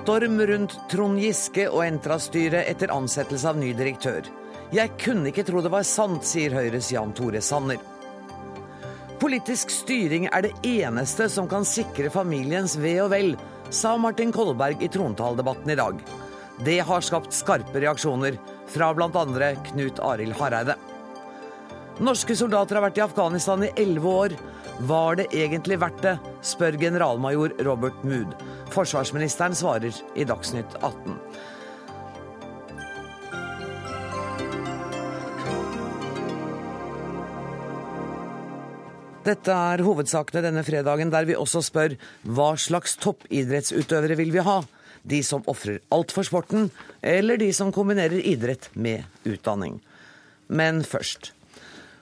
storm rundt Trond Giske og Entra-styret etter ansettelse av ny direktør. Jeg kunne ikke tro det var sant, sier Høyres Jan Tore Sanner. Politisk styring er det eneste som kan sikre familiens ve og vel, sa Martin Kolberg i trontaledebatten i dag. Det har skapt skarpe reaksjoner fra bl.a. Knut Arild Hareide. Norske soldater har vært i Afghanistan i elleve år. Var det egentlig verdt det, spør generalmajor Robert Mood. Forsvarsministeren svarer i Dagsnytt 18. Dette er hovedsakene denne fredagen, der vi også spør hva slags toppidrettsutøvere vil vi ha? De som ofrer alt for sporten, eller de som kombinerer idrett med utdanning? Men først.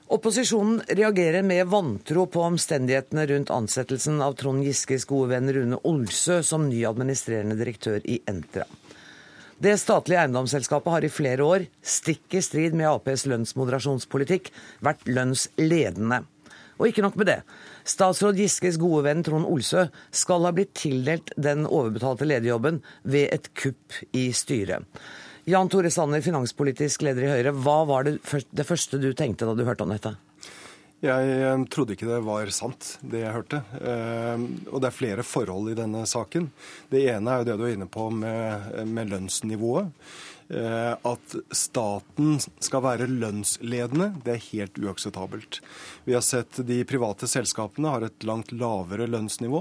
Opposisjonen reagerer med vantro på omstendighetene rundt ansettelsen av Trond Giskes gode venn Rune Olsø som ny administrerende direktør i Entra. Det statlige eiendomsselskapet har i flere år, stikk i strid med Aps lønnsmoderasjonspolitikk, vært lønnsledende. Og ikke nok med det. Statsråd Giskes gode venn Trond Olsø skal ha blitt tildelt den overbetalte lederjobben ved et kupp i styret. Jan Tore Sanner, finanspolitisk leder i Høyre. Hva var det, det første du tenkte da du hørte om dette? Jeg eh, trodde ikke det var sant, det jeg hørte. Eh, og det er flere forhold i denne saken. Det ene er jo det du er inne på med, med lønnsnivået. Eh, at staten skal være lønnsledende, det er helt uakseptabelt. Vi har sett de private selskapene har et langt lavere lønnsnivå.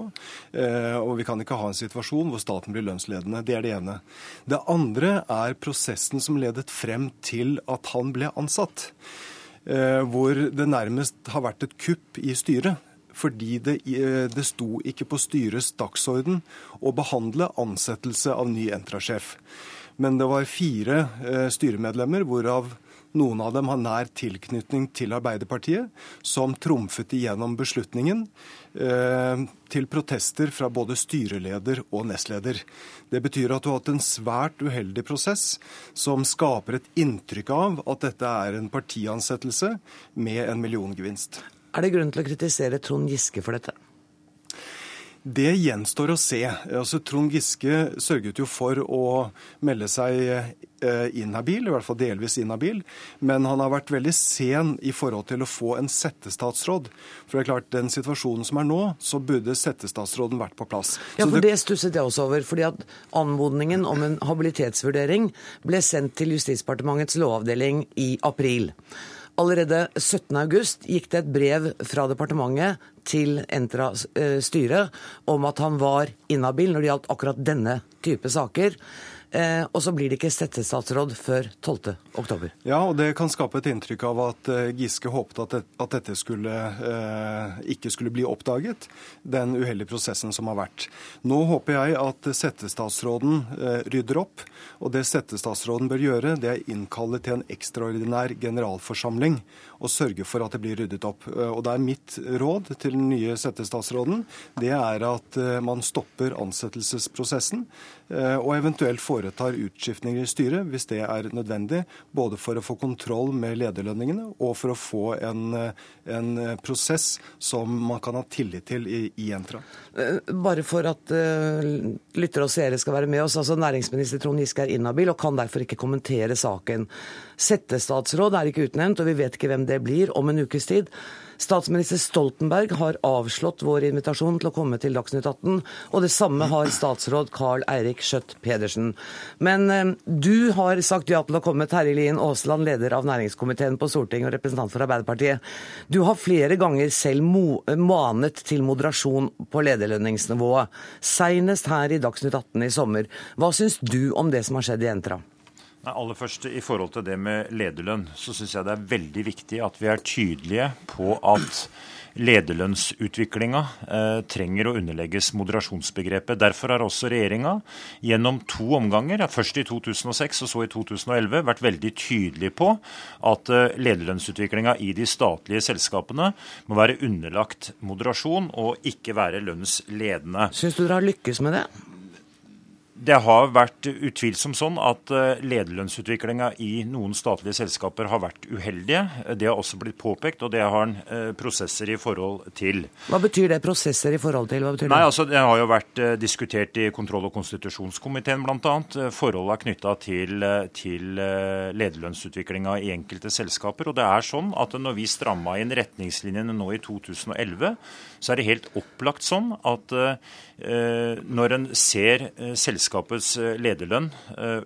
Eh, og vi kan ikke ha en situasjon hvor staten blir lønnsledende. Det er det ene. Det andre er prosessen som ledet frem til at han ble ansatt. Eh, hvor det nærmest har vært et kupp i styret fordi det, det, sto ikke på styrets dagsorden å behandle ansettelse av ny Entra-sjef. Men det var fire eh, styremedlemmer, hvorav noen av dem har nær tilknytning til Arbeiderpartiet, som trumfet igjennom beslutningen eh, til protester fra både styreleder og nestleder. Det betyr at du har hatt en svært uheldig prosess som skaper et inntrykk av at dette er en partiansettelse med en milliongevinst. Er det grunn til å kritisere Trond Giske for dette? Det gjenstår å se. Altså, Trond Giske sørget jo for å melde seg eh, inhabil, i hvert fall delvis inhabil. Men han har vært veldig sen i forhold til å få en settestatsråd. For det er klart, den situasjonen som er nå, så burde settestatsråden vært på plass. Ja, for det, det stusset jeg også over. fordi at anmodningen om en habilitetsvurdering ble sendt til Justisdepartementets lovavdeling i april. Allerede 17.8 gikk det et brev fra departementet til Entras eh, styre om at han var inhabil når det gjaldt akkurat denne type saker. Eh, og så blir det ikke settestatsråd før 12.10. Ja, og det kan skape et inntrykk av at eh, Giske håpet at, dette skulle, eh, ikke skulle bli oppdaget, den uheldige prosessen som har vært. Nå håper jeg at settestatsråden rydder opp, og det settestatsråden bør gjøre, det er innkalle til en ekstraordinær generalforsamling og sørge for at det blir ryddet opp. Eh, og det er mitt råd til den nye settestatsråden, det er at eh, man stopper ansettelsesprosessen, og eventuelt foretar utskiftninger i styret hvis det er nødvendig, både for å få kontroll med lederlønningene og for å få en, en prosess som man kan ha tillit til i, i Entra. Eh, bare for at uh, lyttere og seere skal være med oss. altså Næringsminister Trond Giske er inhabil og kan derfor ikke kommentere saken. Settestatsråd er ikke utnevnt, og vi vet ikke hvem det blir om en ukes tid. Statsminister Stoltenberg har avslått vår invitasjon til å komme til Dagsnytt 18, og det samme har statsråd Carl Eirik Skjøtt Pedersen. Men eh, du har sagt ja til å komme, Terje Lien Aasland, leder av næringskomiteen på Stortinget og representant for Arbeiderpartiet. Du har flere ganger selv manet til moderasjon på lederlønningsnivået, seinest her i Dagsnytt 18 i sommer. Hva syns du om det som har skjedd i Entra? Aller først I forhold til det med lederlønn, så syns jeg det er veldig viktig at vi er tydelige på at lederlønnsutviklinga eh, trenger å underlegges moderasjonsbegrepet. Derfor har også regjeringa gjennom to omganger, først i 2006 og så i 2011, vært veldig tydelig på at eh, lederlønnsutviklinga i de statlige selskapene må være underlagt moderasjon og ikke være lønnsledende. Syns du dere har lykkes med det? Det har vært utvilsomt sånn at eh, lederlønnsutviklinga i noen statlige selskaper har vært uheldige. Det har også blitt påpekt, og det har en eh, prosesser i forhold til. Hva betyr det, prosesser i forhold til? Hva betyr Nei, det? altså Det har jo vært eh, diskutert i kontroll- og konstitusjonskomiteen bl.a. Forholda knytta til, til lederlønnsutviklinga i enkelte selskaper. Og det er sånn at når vi stramma inn retningslinjene nå i 2011, så er det helt opplagt sånn at eh, når en ser eh, selskapets eh, lederlønn,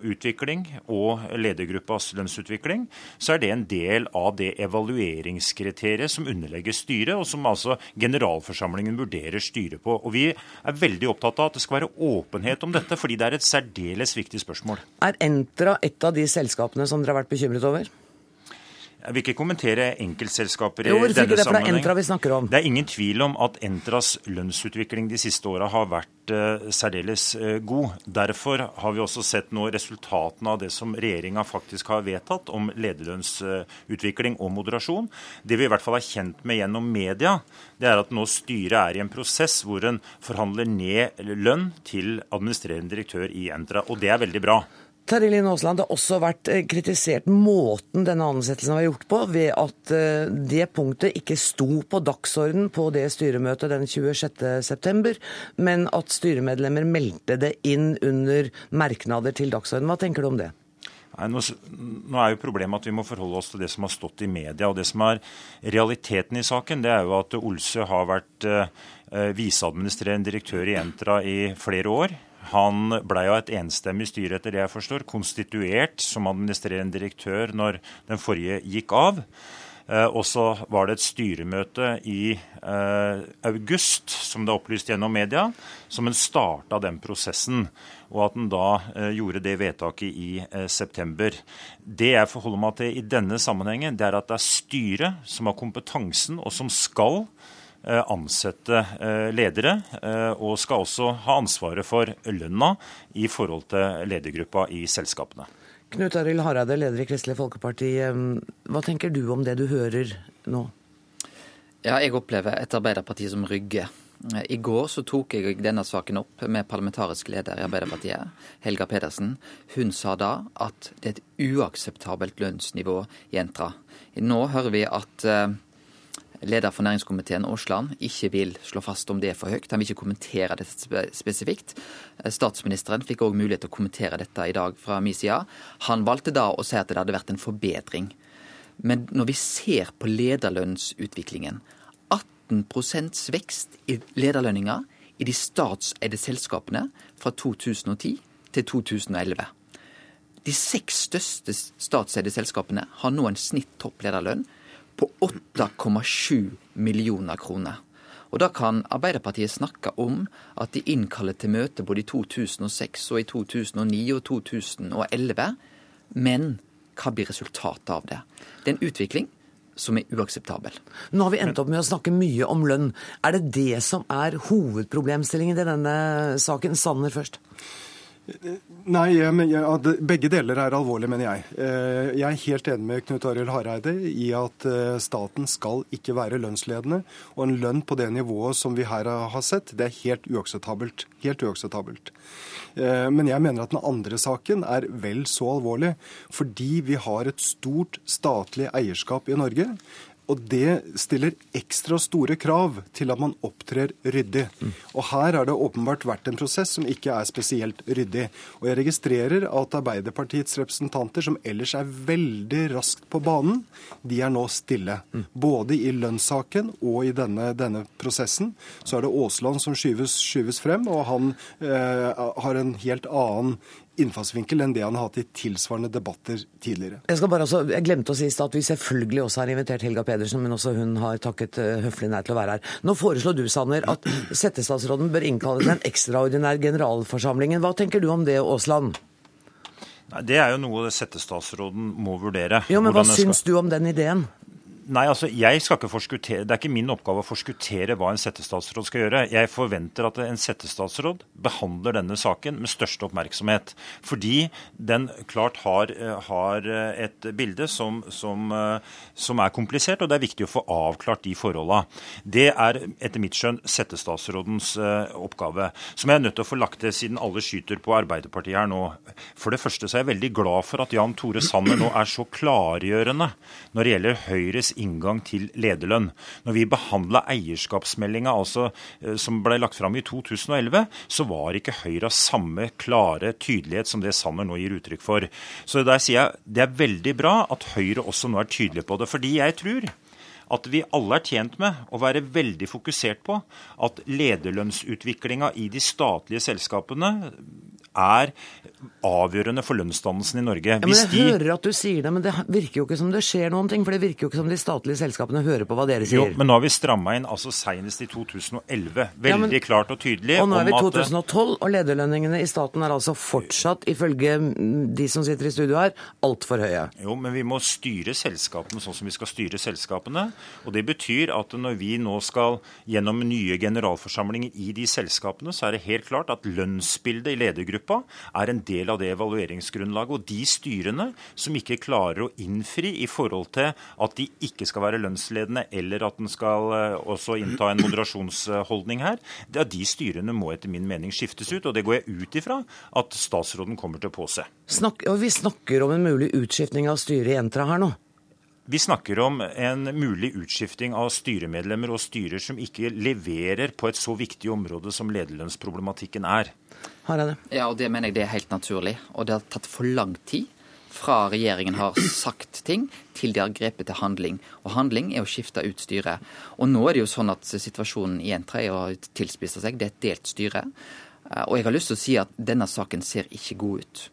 utvikling og ledergruppas lønnsutvikling, så er det en del av det evalueringskriteriet som underlegger styret, og som altså generalforsamlingen vurderer styret på. Og Vi er veldig opptatt av at det skal være åpenhet om dette, fordi det er et særdeles viktig spørsmål. Er Entra et av de selskapene som dere har vært bekymret over? Jeg vil ikke kommentere enkeltselskaper i Jo, denne ikke det? Er. Vi snakker om. Det er ingen tvil om at Entras lønnsutvikling de siste åra har vært uh, særdeles uh, god. Derfor har vi også sett nå resultatene av det som regjeringa faktisk har vedtatt om lederlønnsutvikling og moderasjon. Det vi i hvert fall er kjent med gjennom media, det er at nå styret er i en prosess hvor en forhandler ned lønn til administrerende direktør i Entra, og det er veldig bra. Terje Linn Aasland, det har også vært eh, kritisert måten denne ansettelsen var gjort på, ved at eh, det punktet ikke sto på dagsorden på det styremøtet den 26.9, men at styremedlemmer meldte det inn under merknader til dagsorden. Hva tenker du om det? Nei, nå, er jo Problemet at vi må forholde oss til det som har stått i media. og Det som er realiteten i saken, det er jo at Olsø har vært eh, eh, viseadministrerende direktør i Entra i flere år. Han ble av et enstemmig styre, etter det jeg forstår, konstituert som administrerende direktør når den forrige gikk av. Eh, Og så var det et styremøte i eh, august, som det er opplyst gjennom media, som en starta den prosessen. Og at en da eh, gjorde det vedtaket i eh, september. Det jeg forholder meg til i denne sammenhengen, det er at det er styret som har kompetansen, og som skal ansette eh, ledere, eh, og skal også ha ansvaret for lønna i forhold til ledergruppa i selskapene. Knut Arild Hareide, leder i Kristelig Folkeparti. eh, Hva tenker du om det du hører nå? Ja, jeg opplever et Arbeiderparti som rygger. I går så tok jeg denne saken opp med parlamentarisk leder i Arbeiderpartiet, Helga Pedersen. Hun sa da at det er et uakseptabelt lønnsnivå i Entra. Nå hører vi at eh, leder for næringskomiteen, Aasland, ikke vil slå fast om det er for høyt. Han vil ikke kommentere dette spesifikt. Statsministeren fikk òg mulighet til å kommentere dette i dag fra min side. Han valgte da å si at det hadde vært en forbedring. Men når vi ser på lederlønnsutviklingen 18 vekst i lederlønninger i de statseide selskapene fra 2010 til 2011. De seks største statseide selskapene har nå en snitt topplederlønn på 8,7 millioner kroner. Og da kan Arbeiderpartiet snakke om at de innkaller til møte både i 2006 og i 2009 og 2011, men hva blir resultatet av det? Det er en utvikling som er uakseptabel. Nå har vi endt opp med å snakke mye om lønn. Er det det som er hovedproblemstillingen i denne saken? Sanner først. Nei, jeg ja, begge deler er alvorlig, mener jeg. Eh, Jeg er helt enig med Knut Arild Hareide i at eh, staten skal ikke være lønnsledende. Og en lønn på det nivået som vi her har sett, det er helt uakseptabelt. Helt uakseptabelt. Eh, Men jeg mener at den andre saken er vel så alvorlig, fordi vi har et stort statlig eierskap i Norge. Og det stiller ekstra store krav til at man opptrer ryddig. Og her har det åpenbart vært en prosess som ikke er spesielt ryddig. Og jeg registrerer at Arbeiderpartiets representanter, som ellers er veldig raskt på banen, de er nå stille. Både i lønnssaken og i denne, denne prosessen. Så er det Aasland som skyves, skyves frem, og han eh, har en helt annen innfallsvinkel enn det han har hatt i tilsvarende debatter tidligere. Jeg, skal bare også, jeg glemte å si i stad at vi selvfølgelig også har invitert Helga Pedersen, men også hun har takket eh, høflig nei til å være her. Nå foreslår du, Sanner, at settestatsråden bør innkalle til en ekstraordinær generalforsamling. Hva tenker du om det, Aasland? Nei, Det er jo noe settestatsråden må vurdere. Jo, men Hva skal- syns du om den ideen? Nei, altså jeg skal ikke forskuttere, Det er ikke min oppgave å forskuttere hva en settestatsråd skal gjøre. Jeg forventer at en settestatsråd behandler denne saken med største oppmerksomhet. Fordi den klart har, har et bilde som, som, som, er komplisert, og det er viktig å få avklart de forholdene. Det er etter mitt skjønn settestatsrådens oppgave. Som jeg er nødt til å få lagt til, siden alle skyter på Arbeiderpartiet her nå. For det første så er jeg veldig glad for at Jan Tore Sanner nå er så klargjørende når det gjelder Høyres inngang til lederlønn. Når vi behandla eierskapsmeldinga altså, eh, som ble lagt fram i 2011, så var ikke Høyre av samme klare tydelighet som det Sanner nå gir uttrykk for. Så der sier jeg det er veldig bra at Høyre også nå er tydelig på det. Fordi jeg tror at vi alle er tjent med å være veldig fokusert på at lederlønnsutviklinga i de statlige selskapene er avgjørende for lønnsdannelsen i Norge. Ja, Jeg de... hører at du sier det, men det virker jo ikke som det skjer noen ting. For det virker jo ikke som de statlige selskapene hører på hva dere sier. Jo, men nå har vi stramma inn altså senest i 2011. Veldig ja, men... klart og tydelig. Og nå er vi i 2012, og lederlønningene i staten er altså fortsatt, ifølge de som sitter i studio her, altfor høye. Jo, men vi må styre selskapene sånn som vi skal styre selskapene. Og det betyr at når vi nå skal gjennom nye generalforsamlinger i de selskapene, så er det helt klart at lønnsbildet i ledergruppa er en del av det evalueringsgrunnlaget. Og de styrene som ikke klarer å innfri i forhold til at de ikke skal være lønnsledende, eller at en skal eh, også innta en moderasjonsholdning her, det er de styrene må etter min mening skiftes ut. Og det går jeg ut ifra at statsråden kommer til å påse. Snakk, og vi snakker om en mulig utskiftning av styret i Entra her nå? Vi snakker om en mulig utskifting av styremedlemmer og styrer som ikke leverer på et så viktig område som lederlønnsproblematikken er. Harald. Ja, og det mener jeg det er helt naturlig. Og det har tatt for lang tid fra regjeringen har sagt ting, til de har grepet til handling. Og handling er å skifte ut styret. Og nå er det jo sånn at situasjonen i Entra er å tilspisse seg. Det er et delt styre. Eh, og jeg har lyst til å si at denne saken ser ikke god ut.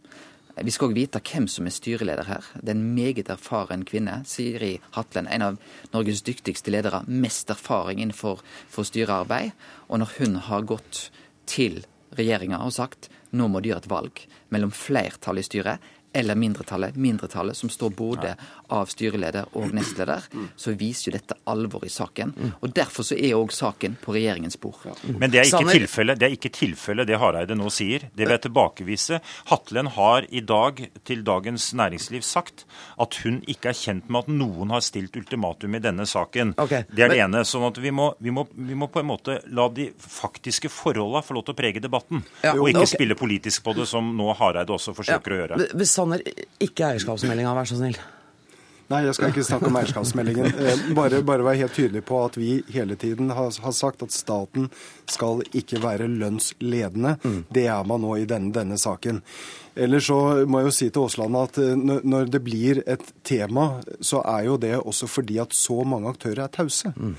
Vi skal òg vite hvem som er styreleder her. Det er en meget erfaren kvinne. Siri Hatlen, en av Norges dyktigste ledere. Mest erfaring innenfor styrearbeid. Og når hun har gått til regjeringa og sagt nå må de gjøre et valg mellom flertallet i styret eller mindretallet, mindretallet som står både av styreleder og nestleder, så viser jo dette alvor i saken. Og Derfor så er òg saken på regjeringens bord. Men det er ikke tilfellet, det er tilfelle det Hareide nå sier. Det vil jeg tilbakevise. Hatlen har i dag til Dagens Næringsliv sagt at hun ikke er kjent med at noen har stilt ultimatum i denne saken. Okay, det er det ene. sånn at vi må, vi, må, vi må, på en måte la de faktiske forholdene få lov til å prege debatten, ja, og ikke okay. spille politisk på det, som nå Hareide også forsøker ja, å gjøre. Hvis Sanner, ikke eierskapsmeldinga, vær så snill. Nei, jeg skal ikke snakke om eierskapsmeldingen. Eh, bare, bare være helt tydelig på at vi hele tiden har, har, sagt at staten skal ikke være lønnsledende. Mm. Det er man nå i denne, denne saken. Ellers så må jeg jo si til Aasland at eh, når det blir et tema, så er jo det også fordi at så mange aktører er tause. Mm.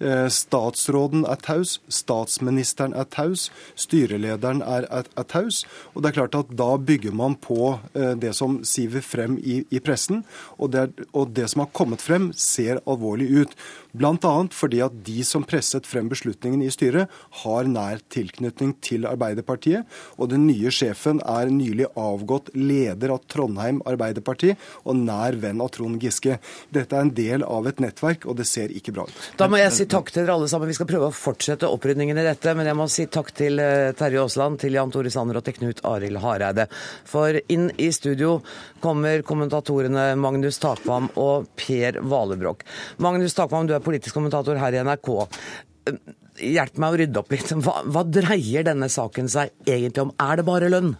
Eh, statsråden er taus, statsministeren er taus, styrelederen er, er, er, taus. Og det er klart at da bygger man på eh, det som siver frem i, i pressen. Og det, og det som har kommet frem, ser alvorlig ut. Bl.a. fordi at de som presset frem beslutningen i styret, har nær tilknytning til Arbeiderpartiet. Og den nye sjefen er nylig avgått leder av Trondheim Arbeiderparti og nær venn av Trond Giske. Dette er en del av et nettverk, og det ser ikke bra ut. Da må jeg si takk til dere alle sammen. Vi skal prøve å fortsette opprydningen i dette, men jeg må si takk til eh, Terje Aasland, til Jan Tore Sanner og til Knut Arild Hareide. For inn i studio kommer kommentatorene Magnus Takvam og Per Valebrokk. Magnus Takvam, du er politisk kommentator her i NRK. Hjelp meg å rydde opp litt. Hva, hva dreier denne saken seg egentlig om? Er det bare lønn?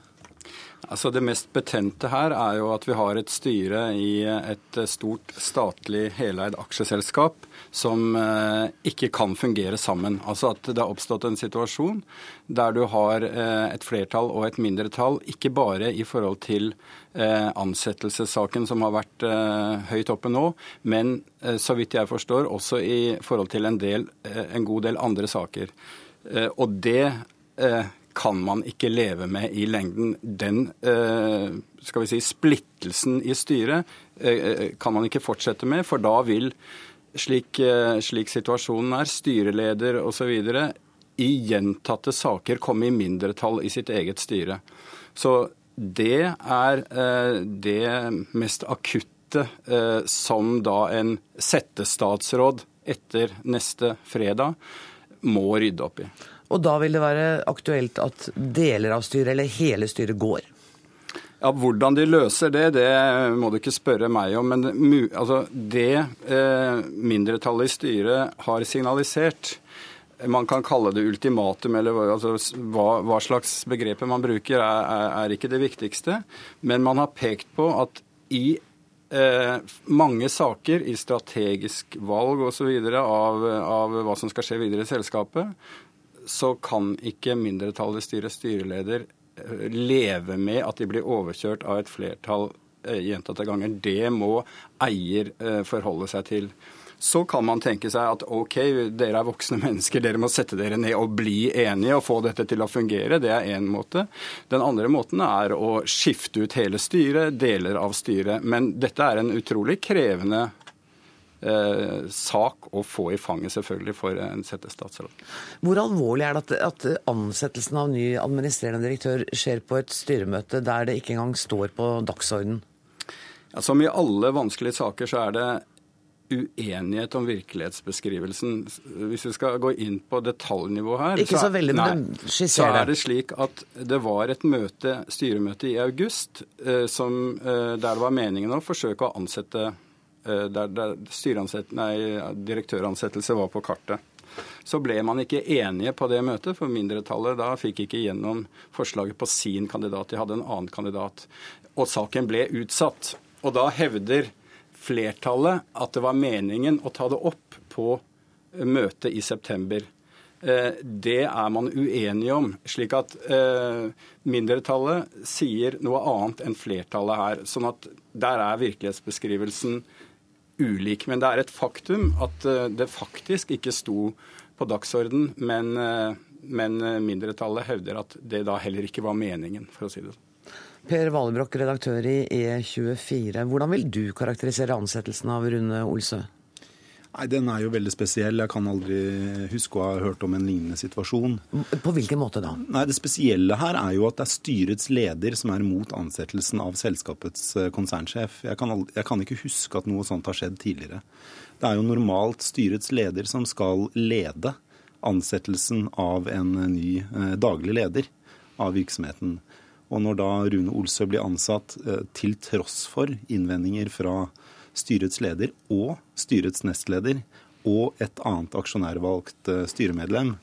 Altså Det mest betente her er jo at vi har et styre i et stort statlig heleid aksjeselskap som eh, ikke kan fungere sammen. Altså at det har oppstått en situasjon der du har eh, et flertall og et mindretall, ikke bare i forhold til eh, ansettelsessaken som har vært høyt oppe nå, men så vidt jeg forstår også i forhold til en, del, en god del andre saker. Og det kan man ikke leve med i lengden. Den skal vi si, splittelsen i styret kan man ikke fortsette med, for da vil slik, eh, slik situasjonen er, styreleder osv., i gjentatte saker komme i mindretall i sitt eget styre. Så det er eh, det mest akutte eh, som da en settestatsråd etter neste fredag må rydde opp i. Og da vil det være aktuelt at deler av styret, eller hele styret, går? Ja, Hvordan de løser det, det må du ikke spørre meg om. Men altså, det eh, mindretallet i styret har signalisert, man kan kalle det ultimatum, eller altså, hva, hva, slags begreper man bruker, er, er, ikke det viktigste. Men man har pekt på at i eh, mange saker, i strategisk valg osv. Av, av hva som skal skje videre i selskapet, så kan ikke mindretallet styre styreleder leve med at de blir overkjørt av et flertall eh, gjentatte ganger. Det må eier eh, forholde seg til. Så kan man tenke seg at OK, dere er voksne mennesker, dere må sette dere ned og bli enige og få dette til å fungere. Det er én måte. Den andre måten er å skifte ut hele styret, deler av styret. Men dette er en utrolig krevende eh, sak å få i fanget, selvfølgelig, for en settestatsråd. Hvor alvorlig er det at, at ansettelsen av ny administrerende direktør skjer på et styremøte der det ikke engang står på dagsorden? Ja, som i alle vanskelige saker så er det uenighet om virkelighetsbeskrivelsen. Hvis vi skal gå inn på detaljnivå her, Ikke så, så veldig, men så er det slik at det var et møte, styremøte i august eh, som, eh, der det var meningen å forsøke å ansette der, der nei, direktøransettelse var på kartet. Så ble man ikke enige på det møtet, for mindretallet da fikk ikke gjennom forslaget på sin kandidat. De hadde en annen kandidat. Og saken ble utsatt. Og da hevder flertallet at det var meningen å ta det opp på møtet i september. Eh, det er man uenige om. slik at eh, mindretallet sier noe annet enn flertallet her. sånn at der er virkelighetsbeskrivelsen ulik. Men det er et faktum at eh, det faktisk ikke sto på dagsorden, men, eh, men eh, mindretallet hevder at det da heller ikke var meningen, for å si det sånn. Per Valebrokk, redaktør i E24. Hvordan vil du karakterisere ansettelsen av Rune Olsø? Nei, Den er jo veldig spesiell. Jeg kan aldri huske å ha hørt om en lignende situasjon. På hvilken måte da? Nei, Det spesielle her er jo at det er styrets leder som er mot ansettelsen av selskapets eh, konsernsjef. Jeg kan, aldri, jeg kan ikke huske at noe sånt har skjedd tidligere. Det er jo normalt styrets leder som skal lede ansettelsen av en ny eh, daglig leder av virksomheten. Og når da Rune Olsø blir ansatt eh, til tross for innvendinger fra styrets leder og styrets nestleder og et annet aksjonærvalgt eh, styremedlem,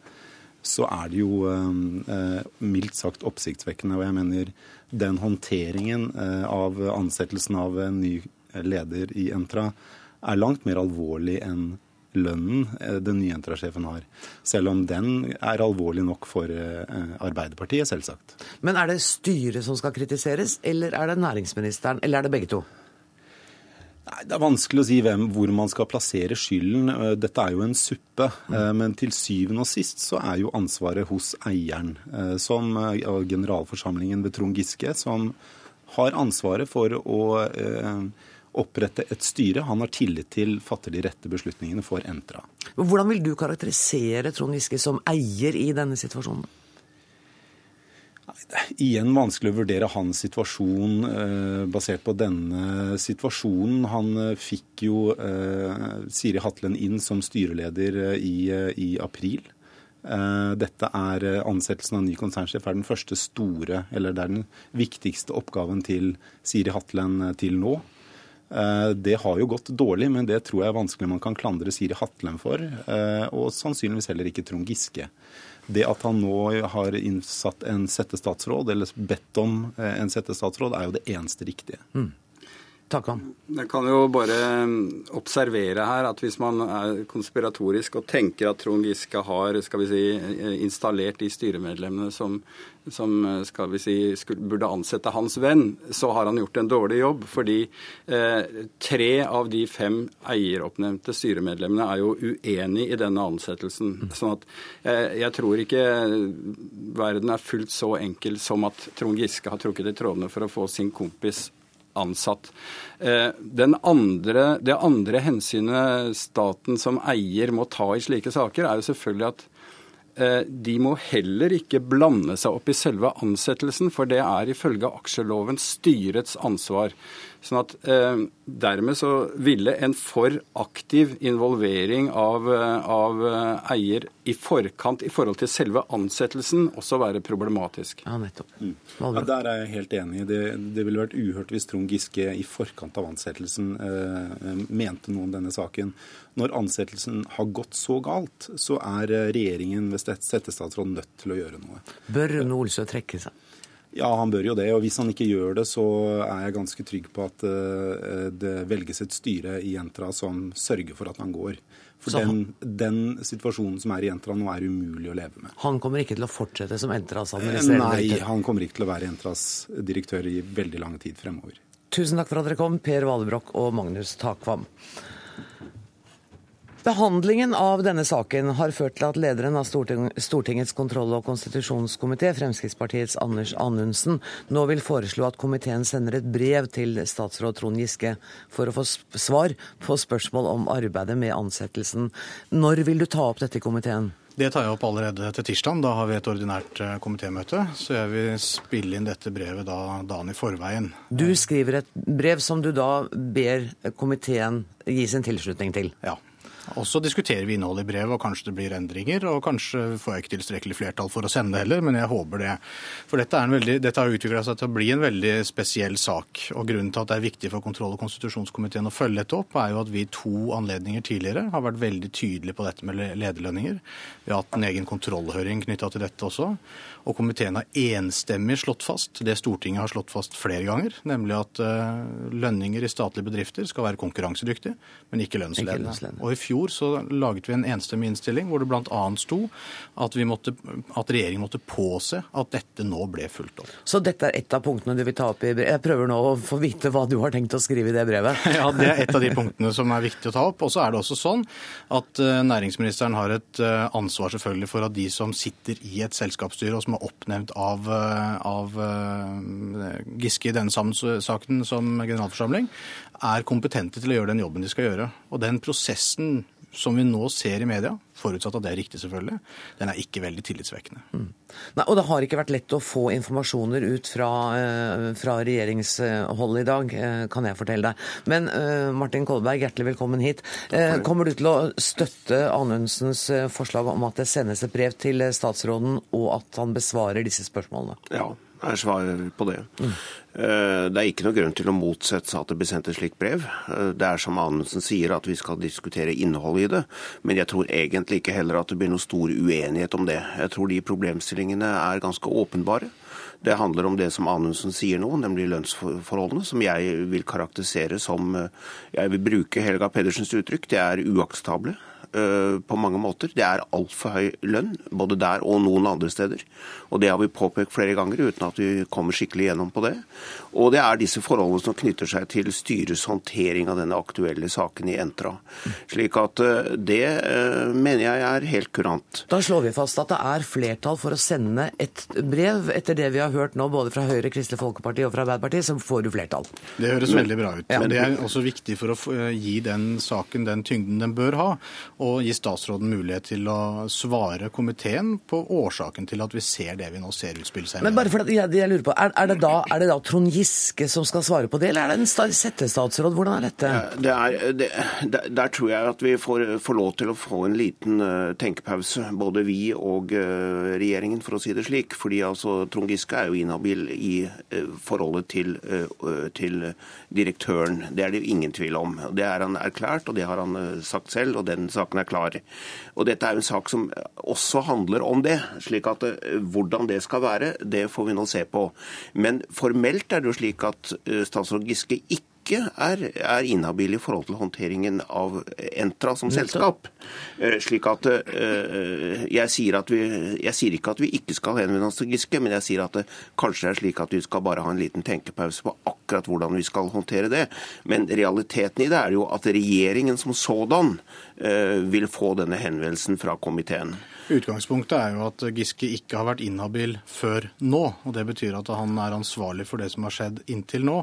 så er det jo eh, mildt sagt oppsiktsvekkende. Og jeg mener den håndteringen eh, av ansettelsen av en ny leder i Entra er langt mer alvorlig enn lønnen den nye Entra-sjefen har. Selv om den er alvorlig nok for Arbeiderpartiet, selvsagt. Men er det styret som skal kritiseres, eller er det næringsministeren, eller er det begge to? Nei, Det er vanskelig å si hvem, hvor man skal plassere skylden. Eh, dette er jo en suppe. Eh, men til syvende og sist så er jo ansvaret hos eieren, eh, som generalforsamlingen ved Trond Giske, som har ansvaret for å opprette et styre. Han har tillit til fatter de rette beslutningene for Entra. Hvordan vil du karakterisere Trond Giske som eier i denne situasjonen? Igjen vanskelig å vurdere hans situasjon eh, basert på denne situasjonen. Han eh, fikk jo eh, Siri Hatlen inn som styreleder eh, i, eh, i, april. Eh, dette er Ansettelsen av ny konsernsjef er den første store, eller det er den viktigste oppgaven til Siri Hatlen til nå. Det har jo gått dårlig, men det tror jeg er vanskelig man kan klandre Siri Hatlen for. Og sannsynligvis heller ikke Trond Giske. Det at han nå har innsatt en settestatsråd, eller bedt om eh, en settestatsråd, er jo det eneste riktige. Mm. Takk han. Jeg kan jo bare mm, observere her at hvis man er konspiratorisk og tenker at Trond Giske har skal vi si, installert de styremedlemmene som, som skal vi si, skulle, burde ansette hans venn, så har han gjort en dårlig jobb. Fordi eh, tre av de fem eieroppnevnte styremedlemmene er jo uenig i denne ansettelsen. sånn at eh, jeg tror ikke verden er fullt så enkel som at Trond Giske har trukket i trådene for å få sin kompis ansatt. Eh, andre, det andre hensynet staten som eier må ta i slike saker, er jo selvfølgelig at eh, de må heller ikke blande seg opp i selve ansettelsen, for det er ifølge aksjeloven styrets ansvar. Sånn at eh, Dermed så ville en for aktiv involvering av, eh, av eh, eier i forkant i forhold til selve ansettelsen også være problematisk. Ja, nettopp. Mm. Ja, der er jeg helt enig. Det, det ville vært uhørt hvis Trond Giske i forkant av ansettelsen eh, mente noe om denne saken. Når ansettelsen har gått så galt, så er regjeringen ved settestatsråd nødt til å gjøre noe. Bør Nolsø Olsø trekke seg? Ja, han bør jo det. Og hvis han ikke gjør det, så er jeg ganske trygg på at uh, det velges et styre i Entra som sørger for at han går. For den, den, situasjonen som er i Entra nå, er umulig å leve med. Han kommer ikke til å fortsette som Entras administrerende direktør? Nei, han kommer ikke til å være Entras direktør i veldig lang tid fremover. Tusen takk for at dere kom, Per Valebrokk og Magnus Takvam. Behandlingen av denne saken har ført til at lederen av Stortingets kontroll- og konstitusjonskomité, Fremskrittspartiets Anders Anundsen, nå vil foreslå at komiteen sender et brev til statsråd Trond Giske for å få svar på spørsmål om arbeidet med ansettelsen. Når vil du ta opp dette i komiteen? Det tar jeg opp allerede til tirsdag. Da har vi et ordinært eh, komitémøte. Så jeg vil spille inn dette brevet da, dagen i forveien. Du skriver et brev som du da ber komiteen gi sin tilslutning til? Ja. Og så diskuterer vi innholdet i brevet, og kanskje det blir endringer. Og kanskje får jeg ikke tilstrekkelig flertall for å sende det heller, men jeg håper det. For dette, veldig, dette har utvikla seg til å bli en veldig spesiell sak. Og grunnen til at det er viktig for kontroll- og konstitusjonskomiteen å følge dette opp, er jo at vi i to anledninger tidligere har vært veldig tydelige på dette med lederlønninger. Vi har hatt en egen kontrollhøring knytta til dette også. Og komiteen har enstemmig slått fast det Stortinget har slått fast flere ganger, nemlig at uh, lønninger i statlige bedrifter skal være konkurransedyktige, men ikke lønnsledende. Og i fjor så laget vi en enstemmig innstilling hvor det bl.a. sto at, måtte, at, regjeringen måtte påse at dette nå ble fulgt opp. Så dette er et av punktene du vil ta opp i brevet? Jeg prøver nå å få vite hva du har tenkt å skrive i det brevet. ja, det er et av de punktene som er viktig å ta opp. Og så er det også sånn at uh, næringsministeren har et uh, ansvar selvfølgelig for at de som sitter i et selskapsstyre og som oppnevnt av, eh, av eh, Giske i denne saken som generalforsamling, er kompetente til å gjøre den jobben de skal gjøre. Og den prosessen som vi nå ser i media, forutsatt at det er riktig selvfølgelig, den er ikke veldig tillitsvekkende. Mm. Nei, og det har ikke vært lett å få informasjoner ut fra, uh, fra regjeringsholdet i dag, uh, kan jeg fortelle deg. Men uh, Martin Kolberg, hjertelig velkommen hit. kommer du til å støtte Anundsens forslag om at det sendes et brev til statsråden, og at han besvarer disse spørsmålene? Ja, er svaret på det. Mm. Det er ikke noe grunn til å motsette seg at det blir sendt et slikt brev. Eh, det er som Anundsen sier, at vi skal diskutere innholdet i det. Men jeg tror egentlig ikke heller at det blir noe stor uenighet om det. Jeg tror de problemstillingene er ganske åpenbare. Det handler om det som Anundsen sier nå, nemlig lønnsforholdene, som jeg vil karakterisere som eh, Jeg vil bruke Helga Pedersens uttrykk, det er uakseptable. Eh, på mange måter. Det er altfor høy lønn, både der og noen andre steder. Og Det har vi påpekt flere ganger uten at vi kommer skikkelig gjennom på det. Og det er disse forholdene som knytter seg til styrets håndtering av denne aktuelle saken i Entra. Slik at eh, det eh, mener jeg er helt kurant. Da slår vi fast at det er flertall for å sende et brev. Etter det vi har hørt nå både fra Høyre, Kristelig Folkeparti og fra Arbeiderpartiet, så får du flertall. Det høres veldig bra ut. Ja. Men det er også viktig for å gi den saken den tyngden den bør ha og gi statsråden mulighet til å svare komiteen på årsaken til at vi ser det vi nå ser utspille seg. Men bare for at jeg, jeg lurer på, er, er, det da, er, det da, Trond Giske som skal svare på det, eller er det en settestatsråd? Hvordan er dette? Det er, det, der, der, tror jeg at vi får, får, lov til å få en liten uh, tenkepause, både vi og uh, regjeringen, for å si det slik. Fordi altså, Trond Giske er jo inhabil i uh, forholdet til, til direktøren. Det er det jo ingen tvil om. Det er han erklært, og det har han sagt selv. og den saken saken er klar. Og Dette er jo en sak som også handler om det. slik at eh, Hvordan det skal være, det får vi nå se på. Men formelt er det jo slik at eh, statsråd Giske ikke er, er inhabil i forhold til håndteringen av Entra som selskap. Eh, slik at eh, jeg sier, at vi, jeg sier ikke at vi ikke skal henvende oss til Giske, men jeg sier at det kanskje er slik at vi skal bare ha en liten tenkepause på akkurat hvordan vi skal håndtere det. Men realiteten i det er jo at regjeringen som sådan vil få denne henvendelsen fra komiteen. Utgangspunktet er jo at Giske ikke har vært inhabil før nå. og Det betyr at han er ansvarlig for det som har skjedd inntil nå.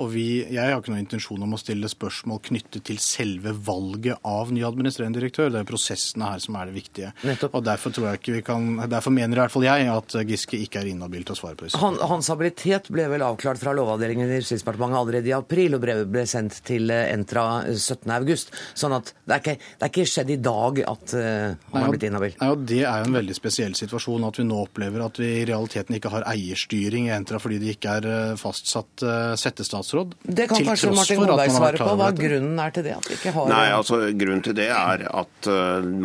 Og vi, Jeg har ikke noen intensjon om å stille spørsmål knyttet til selve valget av ny administrerende direktør. Det er prosessene her som er det viktige. Nettopp. Og derfor, tror jeg ikke vi kan, derfor mener i hvert fall jeg at Giske ikke er inhabil til å svare på disse. Han, hans habilitet ble vel avklart fra Lovavdelingen i Justisdepartementet allerede i april, og brevet ble sendt til eh, Entra 17.8. Sånn at det er, ikke, det er ikke skjedd i dag at eh, han er blitt inhabil. Nei, og Det er jo en veldig spesiell situasjon at vi nå opplever at vi i realiteten ikke har eierstyring i Entra fordi det ikke er eh, fastsatt eh, settestatsråd. Det kan kanskje Martin vært svare på, hva grunnen er til det? At vi ikke har Nei, altså Grunnen til det er at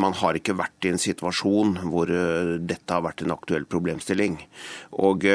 man har ikke vært i en situasjon hvor dette har vært en aktuell problemstilling. Og,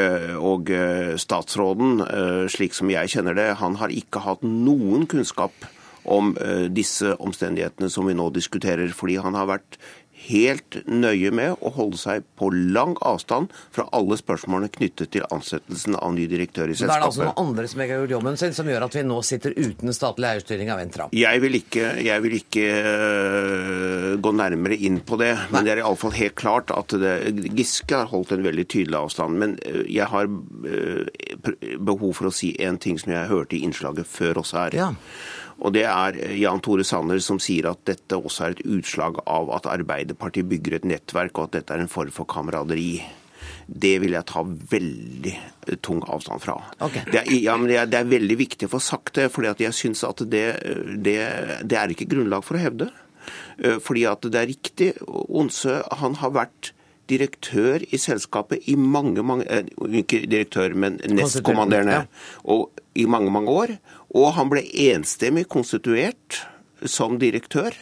og statsråden, eh, slik som jeg kjenner det, han har ikke hatt noen kunnskap om eh, disse omstendighetene som vi nå diskuterer, fordi han har vært helt nøye med å holde seg på lang avstand fra alle spørsmålene knyttet til ansettelsen av ny direktør i Men Da er det altså noen andre som ikke har gjort jobben sin, som gjør at vi nå sitter uten statlig eierstyring av Entra. Jeg vil ikke, jeg vil ikke øh, gå nærmere inn på det, men det er iallfall helt klart at det, Giske har holdt en veldig tydelig avstand. Men øh, jeg har behov for å si en ting som jeg hørte i innslaget før oss her. Ja. Og det er Jan Tore Sanner som sier at dette også er et utslag av at Arbeiderpartiet bygger et nettverk, og at dette er en form for kameraderi. Det vil jeg ta veldig eh, tung avstand fra. Okay. Det, er, ja, men det, er, det er veldig viktig å få sagt det, for jeg syns at det, det, det er ikke grunnlag for å hevde. Eh, Fordi at det er riktig. Onsø han har vært direktør i selskapet i mange, mange eh, Ikke direktør, men nestkommanderende. Og I mange, mange år. Og han ble enstemmig konstituert som direktør.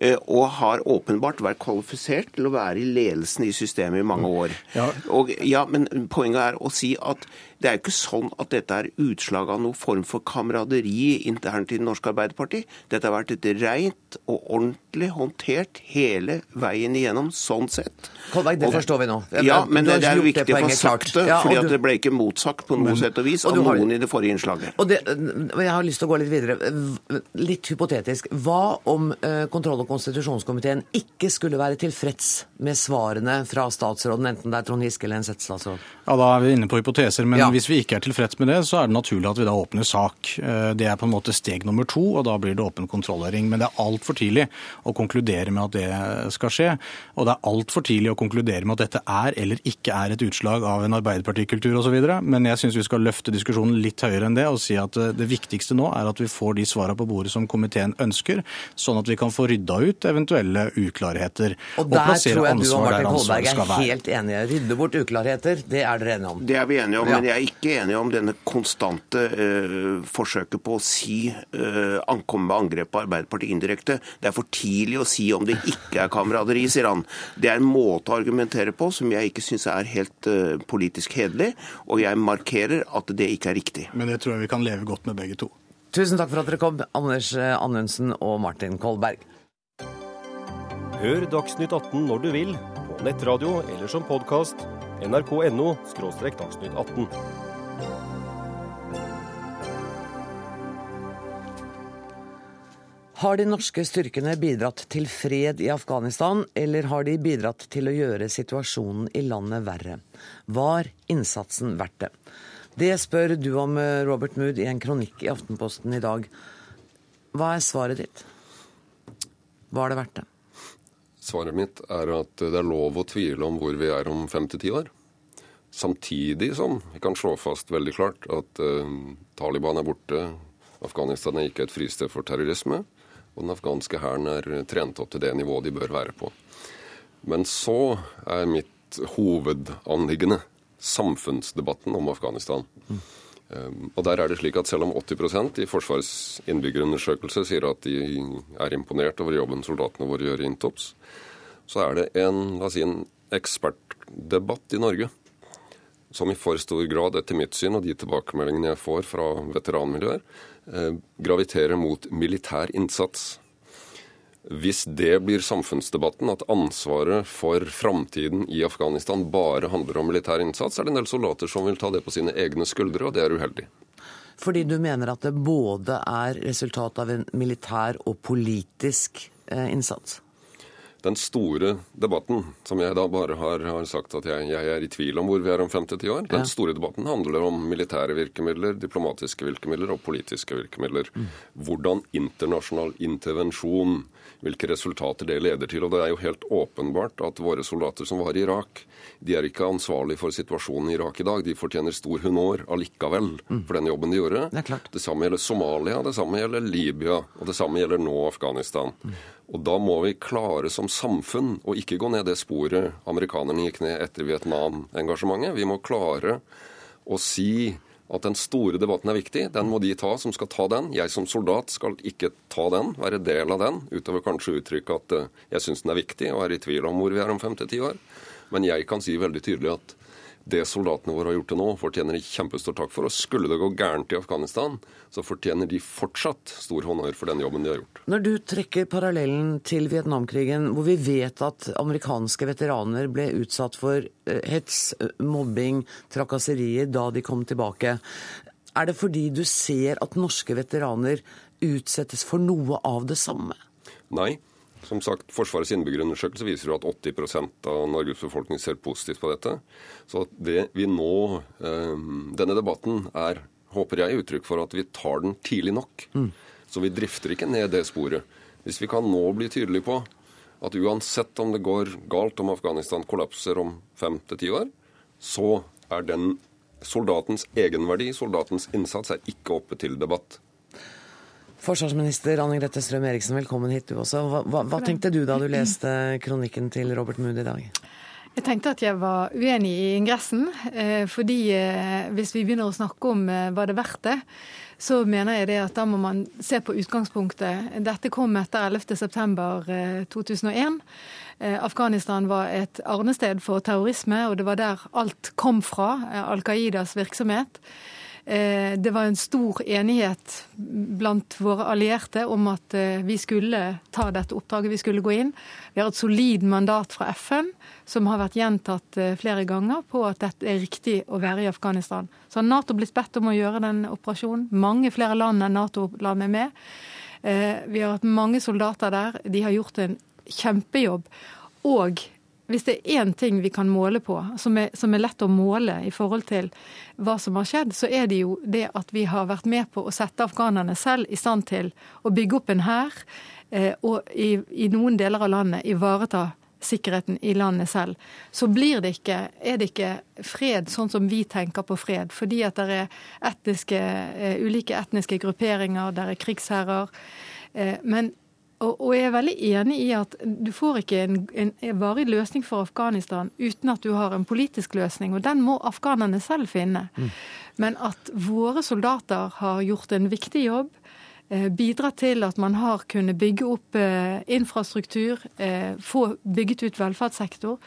eh, Og har åpenbart vært kvalifisert til å være i ledelsen i systemet i mange år. Ja. Og, ja, men Poenget er å si at det er jo ikke sånn at dette er utslag av noen form for kameraderi internt i Det norske Arbeiderparti. Dette har vært et rent og ordentlig håndtert hele veien igjennom, sånn sett. Kolberg, det Og- forstår vi nå. Ja, men det, det er jo viktig å få sagt det, Ja, fordi du- at det ble ikke motsagt på noe sett og vis og av har- noen i det forrige innslaget. Og det, jeg har lyst til å gå litt videre. Litt hypotetisk. Hva om eh, kontroll- og konstitusjonskomiteen ikke skulle være tilfreds med svarene fra statsråden, enten det er Trond Giske eller en settestatsråd? Ja, Da er vi inne på hypoteser, men Ja. Hvis vi ikke er tilfreds med det, så er det naturlig at vi da åpner sak. Eh, Det er på en måte steg nummer to, og da blir det åpen kontrollhøring. Men det er altfor tidlig å konkludere med at det skal skje. Og det er altfor tidlig å konkludere med at dette er eller ikke er et utslag av en arbeiderpartikultur osv. Men jeg syns vi skal løfte diskusjonen litt høyere enn det og si at eh, det viktigste nå er at vi får de svarene på bordet som komiteen ønsker, sånn at vi kan få rydda ut eventuelle uklarheter. Og der plassere tror jeg du og Martin Kolberg er helt enige. Rydde bort uklarheter, det er dere enige om. Det er vi enige om, Ja. men jeg er ikke enig om denne konstante eh, forsøket på å si eh, ankomme med angrep på Arbeiderpartiet indirekte. Det er for tidlig å si om det ikke er kameraderi, sier han. Det er en måte å argumentere på som jeg ikke syns er helt eh, politisk hederlig, og jeg markerer at det ikke er riktig. Men det tror jeg vi kan leve godt med begge to. Tusen takk for at dere kom, Anders eh, Anundsen og Martin Kolberg. Hør Dagsnytt 18 når du vil, på nettradio eller som podkast. nrk.no – dagsnytt 18. Har de norske styrkene bidratt til fred i Afghanistan, eller har de bidratt til å gjøre situasjonen i landet verre? Var innsatsen verdt det? Det spør du om, eh, Robert Mood, i en kronikk i Aftenposten i dag. Hva er svaret ditt? Var det verdt det? Svaret mitt er at det er lov å tvile om hvor vi er om fem til ti år. Samtidig som vi kan slå fast veldig klart at eh, Taliban er borte, Afghanistan er ikke et fristed for terrorisme, og den afghanske hæren er trent opp til det nivået de bør være på. Men så er mitt hovedanliggende samfunnsdebatten om Afghanistan. Um, Og der er det slik at Selv om 80% i Forsvarets innbyggerundersøkelse sier at de er imponert over jobben soldatene våre gjør i Intops, så er det en, si, en ekspertdebatt i Norge som i for stor grad, etter mitt syn og de tilbakemeldingene jeg får fra veteranmiljøer, eh, graviterer mot militær innsats. Hvis det blir samfunnsdebatten, at ansvaret for framtiden i Afghanistan bare handler om militær innsats, er det en del soldater som vil ta det på sine egne skuldre, og det er uheldig. Fordi du mener at det både er resultat av en militær og politisk eh, innsats? Den store debatten, som jeg da bare har, har sagt at jeg, jeg, er i tvil om hvor vi er om fem til ti år, den Ja. store debatten handler om militære virkemidler, diplomatiske virkemidler og politiske virkemidler. Mm. Hvordan internasjonal intervensjon, hvilke resultater det leder til. Og det er jo helt åpenbart at våre soldater som var i Irak, de er ikke ansvarlig for situasjonen i Irak i dag. De fortjener stor honnør allikevel for den jobben de gjorde. Mm. Det er klart. Det samme gjelder Somalia, det samme gjelder Libya, og det samme gjelder nå Afghanistan. Og da må vi klare som samfunn å ikke gå ned det sporet amerikanerne gikk ned etter Vietnam-engasjementet. Vi må klare å si at den store debatten er viktig. Den må de ta som skal ta den. Jeg som soldat skal ikke ta den, være del av den, utover kanskje uttrykke at eh, jeg syns den er viktig og er i tvil om hvor vi er om fem til ti år. Men jeg kan si veldig tydelig at det soldatene våre har gjort til nå, fortjener de kjempestor takk for. Og skulle det gå gærent i Afghanistan, så fortjener de fortsatt stor honnør for den jobben de har gjort. Når du trekker parallellen til Vietnamkrigen, hvor vi vet at amerikanske veteraner ble utsatt for eh, hets, eh, mobbing, trakasserier da de kom tilbake, er det fordi du ser at norske veteraner utsettes for noe av det samme? Nei. Som sagt, Forsvarets innbyggerundersøkelse viser jo at 80% av Norges befolkning ser positivt på dette. Så det vi nå eh, Denne debatten er, håper jeg, uttrykk for at vi tar den tidlig nok. Så vi drifter ikke ned det sporet. Hvis vi kan nå bli tydelige på at uansett om det går galt, om Afghanistan kollapser om fem til ti år, så er den soldatens egenverdi, soldatens innsats, er ikke oppe til debatt. Forsvarsminister Anne Grete Strøm Eriksen, velkommen hit du også. Hva, hva, hva tenkte du da du leste kronikken til Robert Mood i dag? Jeg tenkte at jeg var uenig i ingressen, eh, fordi eh, hvis vi begynner å snakke om hva var det verdt det, så mener jeg det at da må man se på utgangspunktet. Dette kom etter 11.9.2001. Afghanistan var et arnested for terrorisme, og det var der alt kom fra, eh, Al Qaidas virksomhet. Eh, Det var en stor enighet blant våre allierte om at eh, vi skulle ta dette oppdraget, vi skulle gå inn. Vi har et solid mandat fra FN som har vært gjentatt eh, flere ganger på at dette er riktig å være i Afghanistan. Så har Nato blitt bedt om å gjøre den operasjonen. Mange flere land enn Nato-land er med. Vi har hatt mange soldater der. De har gjort en kjempejobb. Og hvis det er én ting vi kan måle på, som er, som er lett å måle i forhold til hva som har skjedd, så er det jo det at vi har vært med på å sette afghanerne selv i stand til å bygge opp en hær, eh, og i, i noen deler av landet ivareta sikkerheten i landet selv. Så blir det ikke, er det ikke fred sånn som vi tenker på fred, fordi at det er etniske, eh, ulike etniske grupperinger, det er krigsherrer. Eh, men og, og jeg er veldig enig i at du får ikke en, en, en varig løsning for Afghanistan uten at du har en politisk løsning, og den må afghanerne selv finne. Men at våre soldater har gjort en viktig jobb, eh, bidratt til at man har kunnet bygge opp eh, infrastruktur, eh, få bygget ut velferdssektor,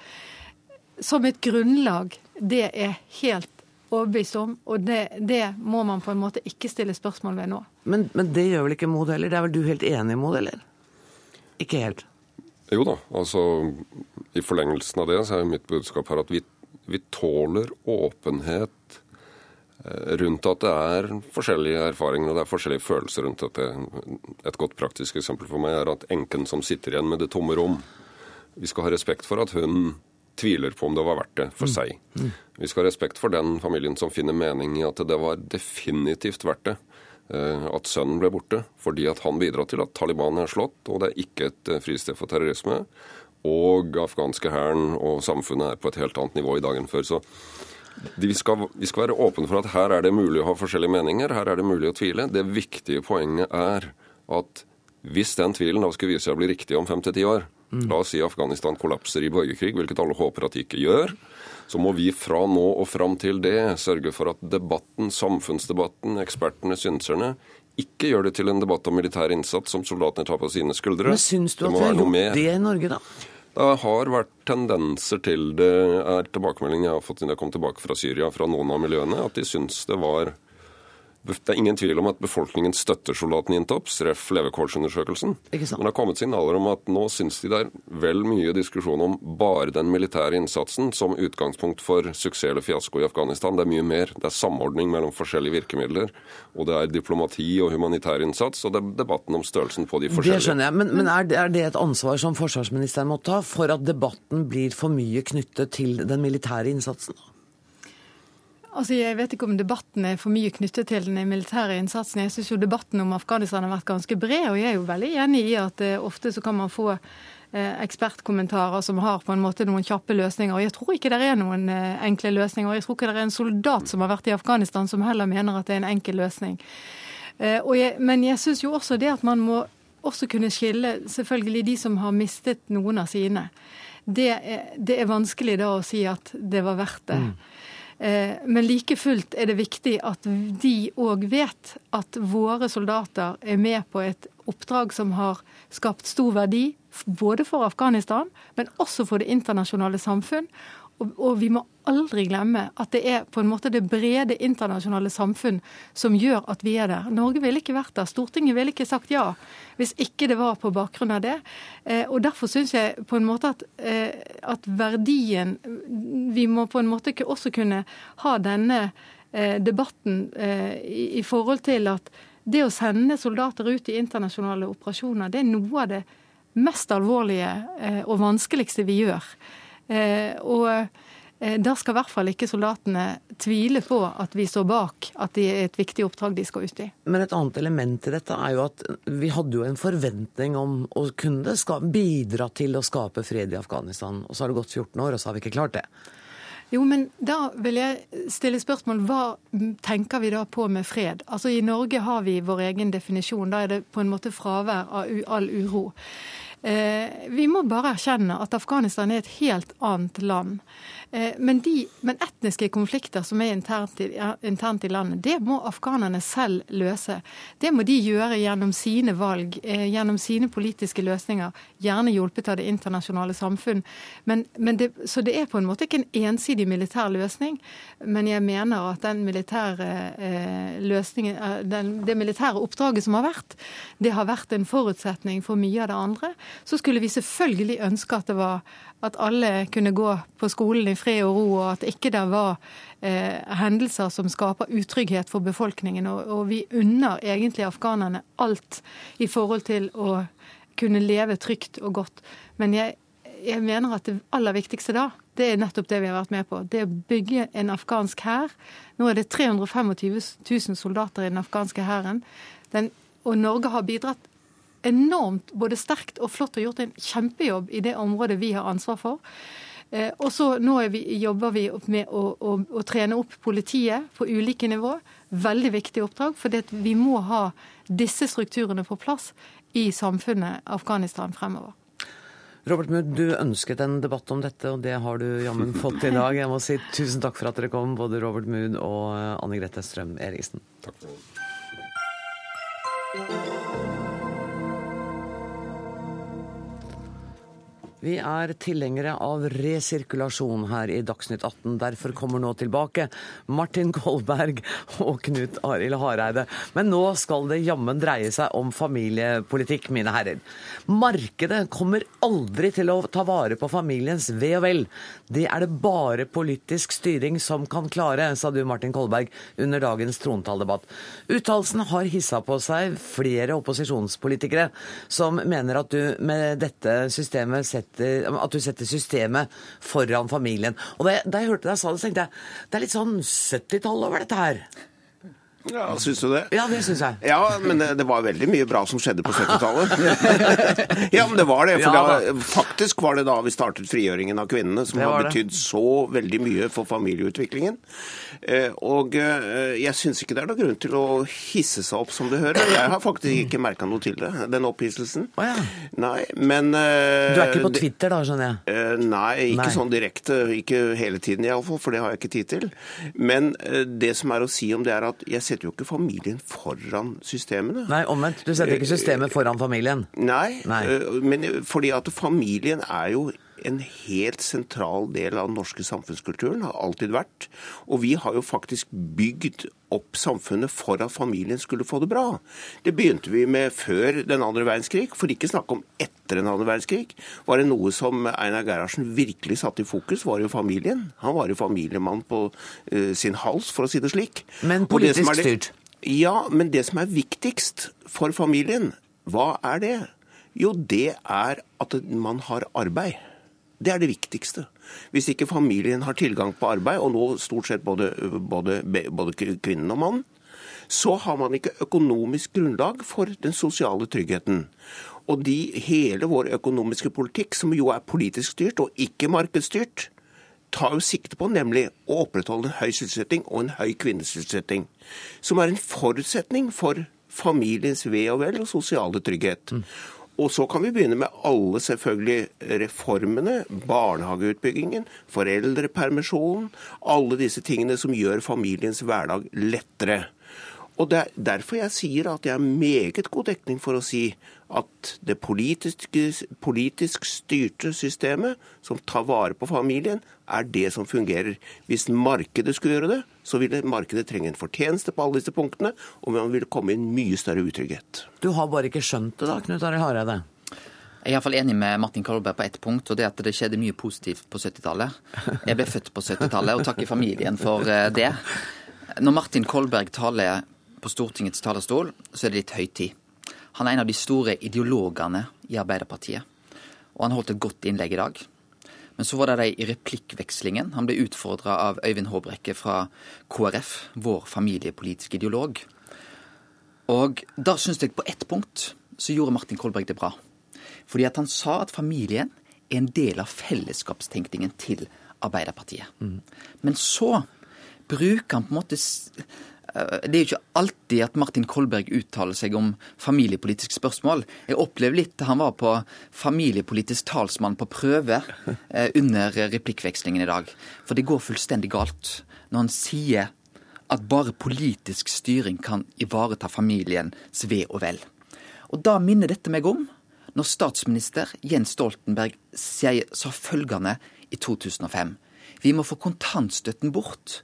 som et grunnlag, det er helt overbevist om, og det, det må man på en måte ikke stille spørsmål ved nå. Men, men det gjør vel ikke Mod heller? Det er vel du helt enig i, Mod, eller? Ikke helt. Jo da, altså i forlengelsen av det så er mitt budskap her at vi, vi tåler åpenhet eh, rundt at det er forskjellige erfaringer og det er forskjellige følelser rundt dette. Et godt praktisk eksempel for meg er at enken som sitter igjen med det tomme rom. Vi skal ha respekt for at hun tviler på om det var verdt det for seg. Vi skal ha respekt for den familien som finner mening i at det var definitivt verdt det at sønnen ble borte, fordi at han bidro til at Taliban er slått, og det er ikke et eh, fristed for terrorisme. Og afghanske hæren og samfunnet er på et helt annet nivå i dag enn før. Så vi skal, vi skal være åpne for at her er det mulig å ha forskjellige meninger, her er det mulig å tvile. Det viktige poenget er at hvis den tvilen da skulle vise seg å bli riktig om fem til ti år, la oss si Afghanistan kollapser i borgerkrig, hvilket alle håper at de ikke gjør, så må vi fra nå og fram til det sørge for at debatten, samfunnsdebatten, ekspertene, synserne, ikke gjør det til en debatt om militær innsats som soldatene tar på sine skuldre. Men syns du at vi har gjort det i Norge, da? Det har vært tendenser til det, er tilbakemeldingen jeg har fått siden jeg kom tilbake fra Syria, fra noen av miljøene, at de syns det var Det er ingen tvil om at befolkningen støtter soldatene i Intops, ref. levekårsundersøkelsen. Men det har kommet signaler om at nå syns de det er vel mye diskusjon om bare den militære innsatsen som utgangspunkt for suksess eller fiasko i Afghanistan. Det er mye mer. Det er samordning mellom forskjellige virkemidler. Og det er diplomati og humanitær innsats, og det er debatten om størrelsen på de forskjellige. Det skjønner jeg, men, men er, det, er det et ansvar som forsvarsministeren må ta for at debatten blir for mye knyttet til den militære innsatsen? Altså, Jeg vet ikke om debatten er for mye knyttet til den militære innsatsen. Jeg syns debatten om Afghanistan har vært ganske bred, og jeg er jo veldig enig i at eh, ofte så kan man få eh, ekspertkommentarer som har på en måte noen kjappe løsninger. Og jeg tror ikke det er noen eh, enkle løsninger. Jeg tror ikke det er en soldat som har vært i Afghanistan som heller mener at det er en enkel løsning. Eh, jeg, men jeg syns jo også det at man må også kunne skille selvfølgelig de som har mistet noen av sine. Det er, det er vanskelig da å si at det var verdt det. Eh, Men like fullt er det viktig at de òg vet at våre soldater er med på et oppdrag som har skapt stor verdi, både for Afghanistan, men også for det internasjonale samfunn. Og, og vi må aldri glemme at det er på en måte det brede internasjonale samfunn som gjør at vi er der. Norge ville ikke vært der. Stortinget ville ikke sagt ja hvis ikke det var på bakgrunn av det. Eh, og Derfor syns jeg på en måte at, eh, at verdien Vi må på en måte ikke også kunne ha denne eh, debatten i, forhold til at det å sende soldater ut i internasjonale operasjoner, det er noe av det mest alvorlige og vanskeligste vi gjør. Eh, og eh, da skal i hvert fall ikke soldatene tvile på at vi står bak at det er et viktig oppdrag de skal ut i. Men et annet element i dette er jo at vi hadde jo en forventning om å kunne ska- bidra til å skape fred i Afghanistan. Og så har det gått 14 år, og så har vi ikke klart det. Jo, men da vil jeg stille spørsmål. Hva tenker vi da på med fred? Altså I Norge har vi vår egen definisjon. Da er det på en måte fravær av all uro. Eh, vi må bare erkjenne at Afghanistan er et helt annet land. Eh, men, de, men etniske konflikter som er internt i, internt i landet, det må afghanerne selv løse. Det må de gjøre gjennom sine valg, eh, gjennom sine politiske løsninger. Gjerne hjulpet av det internasjonale samfunn. Men, men det, så det er på en måte ikke en ensidig militær løsning. Men jeg mener at den militære eh, løsningen, den, det militære oppdraget som har vært, det har vært en forutsetning for mye av det andre. Så skulle vi selvfølgelig ønske at det var at alle kunne gå på skolen i fred og ro, og at ikke det var eh, hendelser som skaper utrygghet for befolkningen. Og, og vi unner egentlig afghanerne alt i forhold til å kunne leve trygt og godt. Men jeg, jeg mener at det aller viktigste da, det er nettopp det vi har vært med på. Det å bygge en afghansk hær. Nå er det 325 000 soldater i den afghanske hæren. Og Norge har bidratt enormt både sterkt og flott og gjort en kjempejobb i det området vi har ansvar for. Eh, og så nå er vi, jobber vi med å, å, å trene opp politiet på ulike nivå. Veldig viktig oppdrag, for vi må ha disse strukturene på plass i samfunnet Afghanistan fremover. Robert Mudd, du ønsket en debatt om dette, og det har du jammen fått i dag. Jeg må si tusen takk for at dere kom, både Robert Mudd og eh, Anne Grete Strøm Eriksen. Takk Vi er tilhengere av resirkulasjon her i Dagsnytt 18. Derfor kommer nå tilbake Martin Kolberg og Knut Arild Hareide. Men nå skal det jammen dreie seg om familiepolitikk, mine herrer. Markedet kommer aldri til å ta vare på familiens ve og vel. Det er det bare politisk styring som kan klare, sa du Martin Kolberg under dagens trontaldebatt. Uttalelsen har hissa på seg flere opposisjonspolitikere som mener at du med dette systemet setter, at du setter systemet foran familien. Og da jeg, da jeg hørte deg sa det, så tenkte jeg det er litt sånn 70-tall over dette her. Ja, Syns du det? Ja, det syns jeg. Ja, men det, det var veldig mye bra som skjedde på 70-tallet. ja, men det var det. For Ja, da, faktisk var det da vi startet frigjøringen av kvinnene, som har betydd så veldig mye for familieutviklingen. Eh, og eh, jeg syns ikke det er noen grunn til å hisse seg opp som du hører. Jeg har faktisk ikke merka noe til det, den opphisselsen. Oh, ja. Nei, men eh, Du er ikke på Twitter da, skjønner jeg? Eh, Nei, ikke Nei. sånn direkte. Ikke hele tiden iallfall, for det har jeg ikke tid til. Men det som er å si om det, er at jeg setter jo ikke familien foran systemene. Nei, omvendt. Du setter ikke systemet foran familien. Nei, Nei. eh, men fordi at familien er jo en helt sentral del av den norske samfunnskulturen, har alltid vært. Og vi har jo faktisk bygd opp samfunnet for at familien skulle få det bra. Det begynte vi med før den andre verdenskrig, for ikke snakke om etter den andre verdenskrig. Var det noe som Einar Gerhardsen virkelig satte i fokus, var jo familien. Han var jo familiemann på uh, sin hals, for å si det slik. Men politisk styrt? Ja, men det som er viktigst for familien, hva er det? Jo, det er at man har arbeid. Det er det viktigste. Hvis ikke familien har tilgang på arbeid, og nå stort sett både, både, både kvinnen og mannen, så har man ikke økonomisk grunnlag for den sosiale tryggheten. Og de, hele vår økonomiske politikk, som jo er politisk styrt og ikke markedsstyrt, tar jo sikte på nemlig å opprettholde en høy sysselsetting og en høy kvinnesysselsetting. Som er en forutsetning for familiens ve og vel og sosiale trygghet. Mm. Og så kan vi begynne med alle selvfølgelig reformene, barnehageutbyggingen, foreldrepermisjonen, alle disse tingene som gjør familiens hverdag lettere. Og Det er derfor jeg sier at jeg har meget god dekning for å si at det politisk, politisk styrte systemet som tar vare på familien, er det som fungerer. Hvis markedet skulle gjøre det, så ville markedet trenge en fortjeneste på alle disse punktene, og man ville komme i en mye større utrygghet. Du har bare ikke skjønt det da, Knut Arild Hareide? Jeg er iallfall enig med Martin Kolberg på ett punkt, og det er at det skjedde mye positivt på 70-tallet. Jeg ble født på 70-tallet, og takker familien for eh, det. Når Martin Kolberg taler på Stortingets talerstol, så er det litt høytid. Han er en av de store ideologene i Arbeiderpartiet. Og han holdt et godt innlegg i dag. Men så var det de i replikkvekslingen. Han ble utfordra av Øyvind Håbrekke fra KrF, vår familiepolitiske ideolog. Og da syns jeg på ett punkt så gjorde Martin Kolberg det bra. Fordi at han sa at familien er en del av fellesskapstenkningen til Arbeiderpartiet. Mm. Men så bruker han på en måte det er jo ikke alltid at Martin Kolberg uttaler seg om familiepolitiske spørsmål. Jeg opplever litt han var på familiepolitisk talsmann på prøve eh, under replikkvekslingen i dag. For det går fullstendig galt når han sier at bare politisk styring kan ivareta familiens ve og vel. Og da minner dette meg om når statsminister Jens Stoltenberg sa følgende i 2005. Vi må få kontantstøtten bort.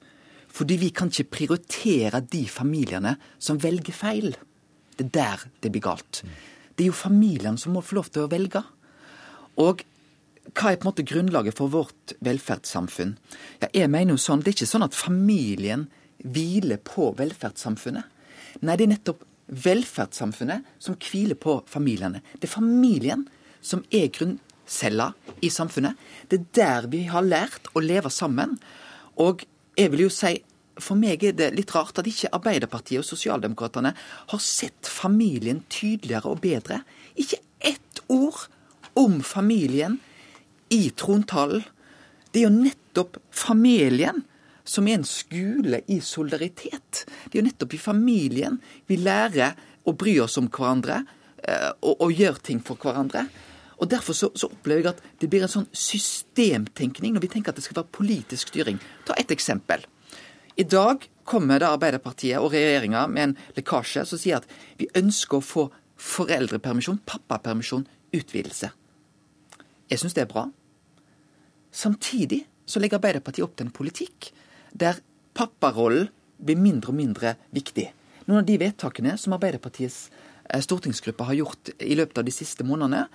Fordi vi kan ikke prioritere de familiene som velger feil. Det er der det blir galt. Det er jo familiene som må få lov til å velge. Og hva er på en måte grunnlaget for vårt velferdssamfunn? Ja, jeg mener jo sånn, Det er ikke sånn at familien hviler på velferdssamfunnet. Nei, det er nettopp velferdssamfunnet som hviler på familiene. Det er familien som er grunncella i samfunnet. Det er der vi har lært å leve sammen. Og jeg vil jo si for meg er det litt rart at ikke Arbeiderpartiet og Sosialdemokratene har sett familien tydeligere og bedre. Ikke ett ord om familien i trontalen. Det er jo nettopp familien som er en skole i solidaritet. Det er jo nettopp i familien vi lærer å bry oss om hverandre eh, og, og gjøre ting for hverandre. Og Derfor så, så, opplever jeg at det blir en sånn systemtenkning når vi tenker at det skal være politisk styring. Ta et eksempel. I dag kommer da Arbeiderpartiet og regjeringa med en lekkasje som sier at vi ønsker å få foreldrepermisjon, pappapermisjon, utvidelse. Jeg syns det er bra. Samtidig så legger Arbeiderpartiet opp til en politikk der papparollen blir mindre og mindre viktig. Noen av de vedtakene som Arbeiderpartiets eh, stortingsgruppe har gjort i løpet av de siste månedene,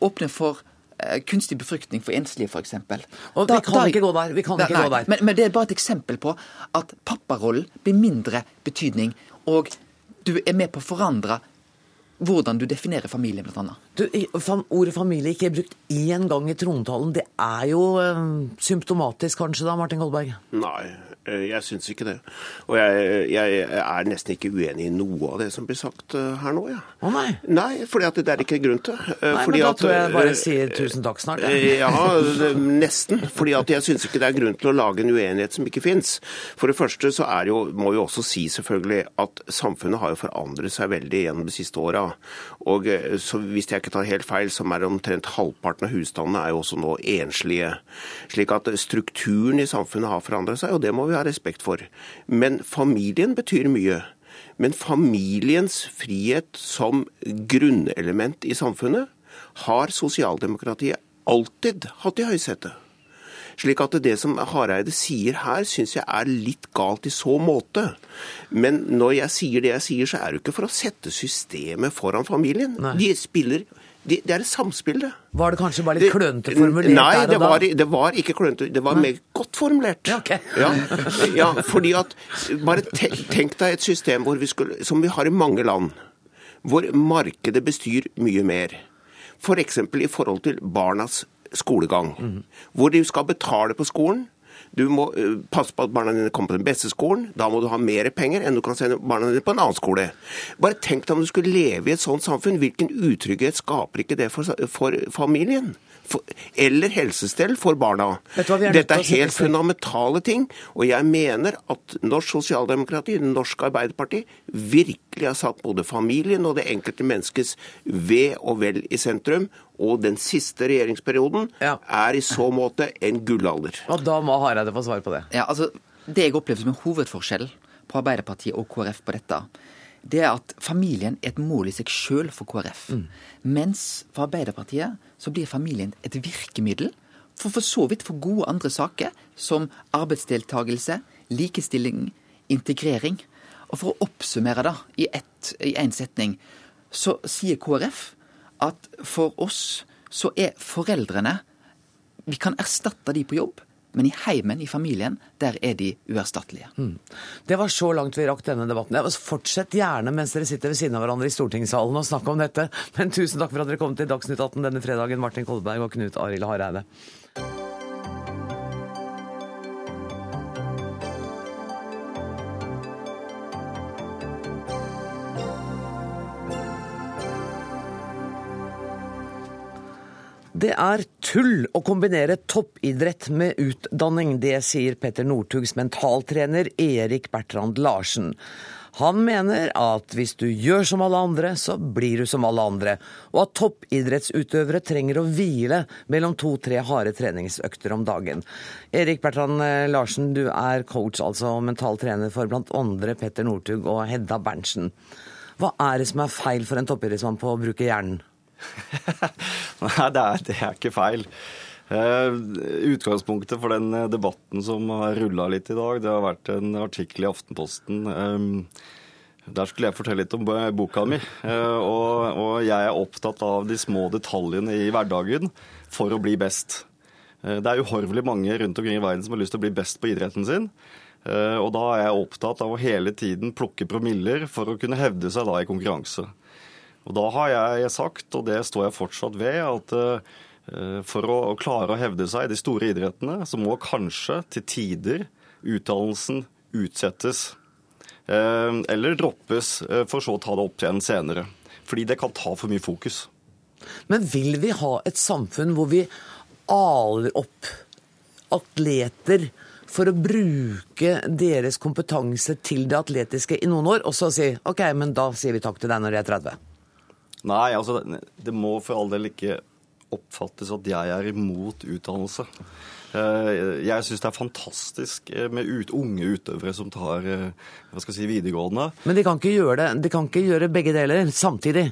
åpne for eh, kunstig befruktning for enslige, f.eks. Vi kan da, ikke gå der. Vi kan nei, ikke nei, gå der. Men, men, det er bare et eksempel på at papparollen blir mindre betydning. Og du er med på å forandre hvordan du definerer familie, blant annet. Du, ordet familie ikke er brukt én gang i trontalen. Det er jo øh, symptomatisk kanskje da, Martin Kolberg? Nei, Eh, jeg syns ikke det. Og jeg, jeg, er nesten ikke uenig i noe av det som blir sagt eh, her nå. Ja. Å nei? Nei, fordi at det er ikke grunn til. Eh, nei, fordi men da at, tror jeg bare sier tusen takk snart. Ja, ja nesten. Fordi at jeg syns ikke det er grunn til å lage en uenighet som ikke fins. For det første så er jo, må vi også si selvfølgelig at samfunnet har jo forandret seg veldig gjennom de siste åra. Og så hvis jeg ikke tar helt feil, så er omtrent halvparten av husstandene er jo også nå enslige. Slik at strukturen i samfunnet har forandret seg, og det må vi vi ha respekt for. Men familien betyr mye. Men familiens frihet som grunnelement i samfunnet har sosialdemokratiet alltid hatt i høysetet. Slik at det som Hareide sier her, syns jeg er litt galt i så måte. Men når jeg sier det jeg sier, så er det ikke for å sette systemet foran familien. Nei. De spiller de, Det er et samspill, det. Var det kanskje bare litt klønete formulert Nei, der det da? var, det var ikke klønete. Det var mer godt formulert. Ja, ok. Ja, ja, fordi at Bare te- tenk deg et system hvor vi skulle, som vi har i mange land, hvor markedet bestyr mye mer. F.eks. For i forhold til barnas skolegang. Hvor de skal betale på skolen. Du må eh, passe på at barna dine kommer på den beste skolen. Da må du ha mer penger enn du kan sende barna dine på en annen skole. Bare tenk deg om du skulle leve i et sånt samfunn. Hvilken utrygghet skaper ikke det for, for familien? Eller helsestell for barna. Er Dette er helt fundamentale ting. Og jeg mener at norsk sosialdemokrati, norsk Arbeiderparti, virkelig har satt både familien og det enkelte menneskets ve og vel i sentrum. Og den siste regjeringsperioden Ja. er i så måte en gullalder. Og da må Hareide få svar på det. Ja, altså, Det jeg opplever som en hovedforskjell på Arbeiderpartiet og KrF på dette, det er at familien er et mål i seg sjøl for KrF. Mens for Arbeiderpartiet så blir familien et virkemiddel for for så vidt for gode andre saker, som arbeidsdeltagelse, likestilling, integrering. Og for å oppsummere da, i én setning, så sier KrF at for oss så er foreldrene Vi kan erstatte de på jobb, men i heimen, i familien, der er de uerstattelige. Det var så langt vi rakk denne debatten. Fortsett gjerne mens dere sitter ved siden av hverandre i stortingssalen og snakke om dette. Men tusen takk for at dere kom til Dagsnytt 18 denne fredagen, Martin Kolberg og Knut Arild Hareide. Det er tull å kombinere toppidrett med utdanning. Det sier Petter Northugs mentaltrener Erik Bertrand Larsen. Han mener at hvis du gjør som alle andre, så blir du som alle andre, og at toppidrettsutøvere trenger å hvile mellom to-tre harde treningsøkter om dagen. Erik Bertrand Larsen, du er coach, altså mentaltrener for blant andre Petter Northug og Hedda Berntsen. Hva er det som er feil for en toppidrettsmann på å bruke hjernen? Nei, det er, det er ikke feil. Eh, utgangspunktet for den eh, debatten som har rulla litt i dag, det har vært en artikkel i Aftenposten. Eh, der skulle jeg fortelle litt om boka mi. Eh, og, og jeg er opptatt av de små detaljene i hverdagen for å bli best. Eh, det er uhorvelig mange rundt omkring i verden som har lyst til å bli best på idretten sin. Eh, og da er jeg opptatt av å hele tiden plukke promiller for å kunne hevde seg da i konkurranse. Og da har jeg sagt, og det står jeg fortsatt ved, at eh, for å klare å hevde seg i de store idrettene, så må kanskje til tider utdannelsen utsettes. eh, Eller droppes, eh, for så å ta det opp igjen senere. Fordi det kan ta for mye fokus. Men vil vi ha et samfunn hvor vi aler opp atleter for å bruke deres kompetanse til det atletiske i noen år, og så si OK, men da sier vi takk til deg når jeg er 30? Nei, altså, det må for all del ikke oppfattes at jeg er imot utdannelse. Eh, Jeg syns det er fantastisk eh, med ut, unge utøvere som tar eh, hva skal jeg si, videregående. Men de kan ikke gjøre det. De kan ikke gjøre begge deler samtidig.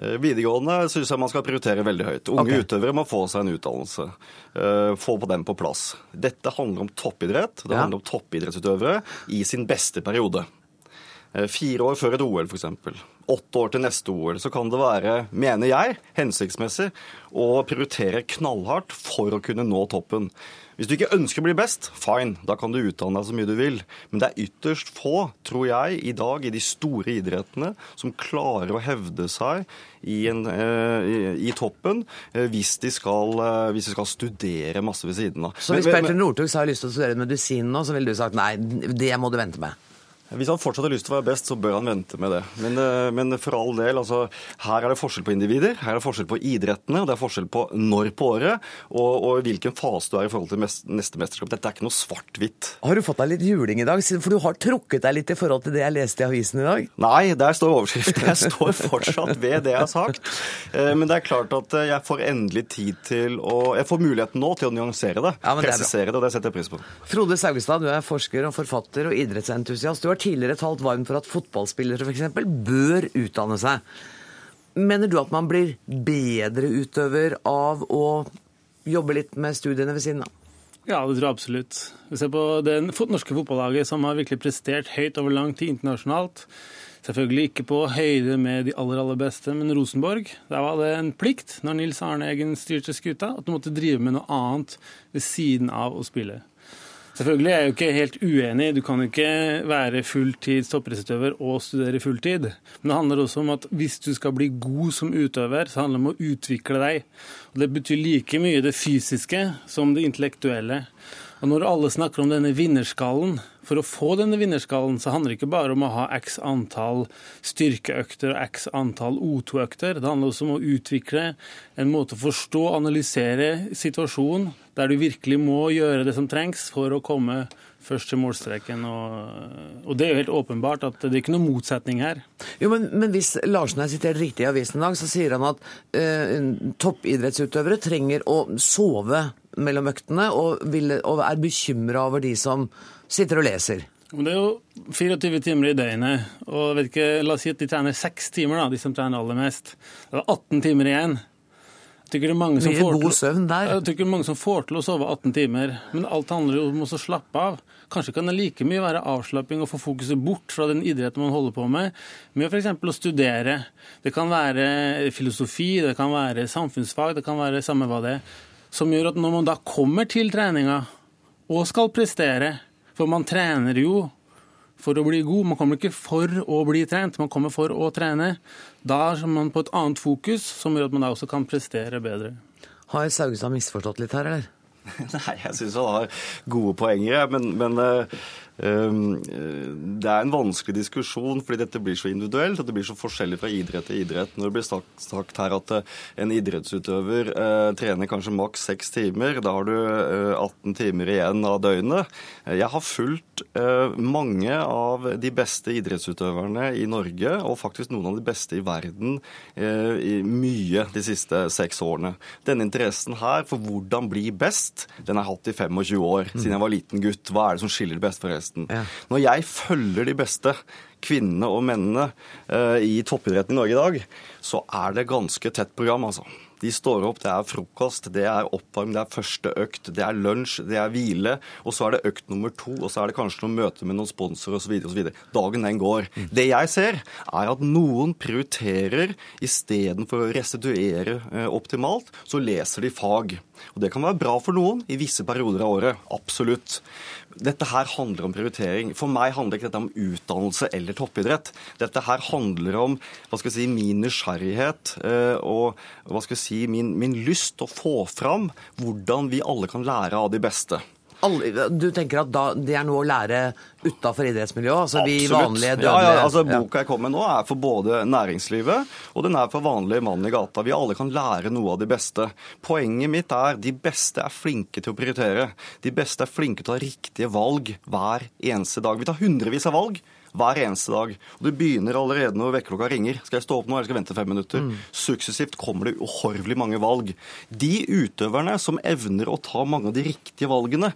Videregående syns jeg man skal prioritere veldig høyt. Unge okay. utøvere må få seg en utdannelse. Få på den på plass. Dette handler om toppidrett. Det Ja. handler om toppidrettsutøvere i sin beste periode. Eh, Fire år før et OL, f.eks. Åtte år til neste OL. Så kan det være, mener jeg, hensiktsmessig å prioritere knallhardt for å kunne nå toppen. Hvis du ikke ønsker å bli best, fine, da kan du utdanne deg så mye du vil. Men det er ytterst få, tror jeg, i dag i de store idrettene som klarer å hevde seg i, en, eh, i, i toppen eh, hvis, de skal, hvis de skal studere masse ved siden av. Så hvis Petter Northug har lyst til å studere medisin nå, så ville du sagt nei, det må du vente med. Hvis han fortsatt har lyst til å være best, så bør han vente med det. Men, eh, men for all del, altså, her er det forskjell på individer, her er det forskjell på idrettene, og det er forskjell på når på året, og, og hvilken fase du er i forhold til mest, neste mesterskap. Dette er ikke noe svart-hvitt. Har du fått deg litt juling i dag? For du har trukket deg litt i forhold til det jeg leste i avisen i dag. Nei, der står overskriften. Jeg står fortsatt ved det jeg har sagt. Eh, Men det er klart at eh, jeg får endelig tid til å Jeg får muligheten nå til å nyansere det. Ja, er presisere det, og det setter jeg pris på. Frode Saugestad, du er forsker og forfatter og idrettsentusiast. Du har tidligere talt varmt for at fotballspillere f.eks. bør utdanne seg. Mener du at man blir bedre utøver av å jobbe litt med studiene ved siden av? Ja, det tror jeg absolutt. Vi ser på det norske fotballaget som har virkelig prestert høyt over lang tid internasjonalt. Selvfølgelig ikke på høyde med de aller aller beste, men Rosenborg. Der var det en plikt når Nils Arne Eggen styrte skuta, at du måtte drive med noe annet ved siden av å spille. Selvfølgelig er jeg jo ikke helt uenig. Du kan jo ikke være fulltids toppidrettsutøver og studere fulltid. Men det handler også om at hvis du skal bli god som utøver, så handler det om å utvikle deg. Og Det betyr like mye det fysiske som det intellektuelle. Og når alle snakker om denne vinnerskallen, for å få denne vinnerskallen, så handler det ikke bare om å ha x antall styrkeøkter og x antall O2-økter. Det handler også om å utvikle en måte å forstå og analysere situasjonen der du virkelig må gjøre det som trengs for å komme først til målstreken. Og, og, det er jo helt åpenbart at det er ikke noen motsetning her. Jo, men, men hvis Larsen er sitert riktig i avisen i dag, så sier han at eh, toppidrettsutøvere trenger å sove mellom øktene, og, vil, og er bekymra over de som sitter og leser. Det er jo 24 timer i døgnet, og ikke, la oss si at de trener seks timer, da, de som trener aller mest. Det er 18 timer igjen. Jeg det er mange som, får god søvn der. Jeg tykker det er mange som får til å sove 18 timer, men alt handler jo om å slappe av. Kanskje kan det like mye være avslapping og få fokuset bort fra den idretten man holder på med, med f.eks. å studere. Det kan være filosofi, det kan være samfunnsfag, det kan være samme hva det er som gjør at når man da kommer til treninga og skal prestere For man trener jo for å bli god, man kommer ikke for å bli trent, man kommer for å trene. Da er man på et annet fokus, som gjør at man da også kan prestere bedre. Har Saugestad misforstått litt her, eller? Nei, jeg syns han har gode poenger, men, men uh, Ehm, det er en vanskelig diskusjon fordi dette blir så individuelt og det blir så forskjellig fra idrett til idrett. Når det blir sagt her at eh, en idrettsutøver eh, trener kanskje maks seks timer, da har du 18 eh, timer igjen av døgnet. Jeg har fulgt mange av de beste idrettsutøverne i Norge, og faktisk noen av de beste i verden, mye de siste seks årene. Denne interessen her for hvordan bli best, den har jeg hatt i 25 år, siden jeg var liten gutt. Hva er det som skiller det beste fra resten? Idretten. Ja. Når jeg følger de beste kvinnene og mennene uh, i toppidretten i Norge i dag, så er det ganske tett program, altså. De står opp, det er frokost, det er oppvarm, det er første økt, det er lunsj, det er hvile. Og så er det økt nummer to, og så er det kanskje noen møter med noen sponsorer osv. Dagen den går. Mm. Det jeg ser, er at noen prioriterer istedenfor å restituere eh, optimalt, så leser de fag. Og Det kan være bra for noen i visse perioder av året. Absolutt. Dette her handler om prioritering. For meg handler ikke dette om utdannelse eller toppidrett. Dette her handler om hva skal jeg si, min nysgjerrighet eh, og hva skal jeg si, min, min lyst til å få fram hvordan vi alle kan lære av de beste. Du tenker at da, det er noe å lære utafor idrettsmiljøet? Altså vi vanlige dødelige ja, ja, altså Boka jeg kommer med nå, er for både næringslivet og den er for vanlige mann i gata. Vi alle kan lære noe av de beste. Poenget mitt er de beste er flinke til å prioritere. De beste er flinke til å ta riktige valg hver eneste dag. Vi tar hundrevis av valg hver eneste dag. Og Det begynner allerede når vekkerklokka ringer. Skal jeg stå opp nå, eller skal jeg vente fem minutter? Mm. Suksessivt kommer det uhorvelig mange valg. De utøverne som evner å ta mange av de riktige valgene,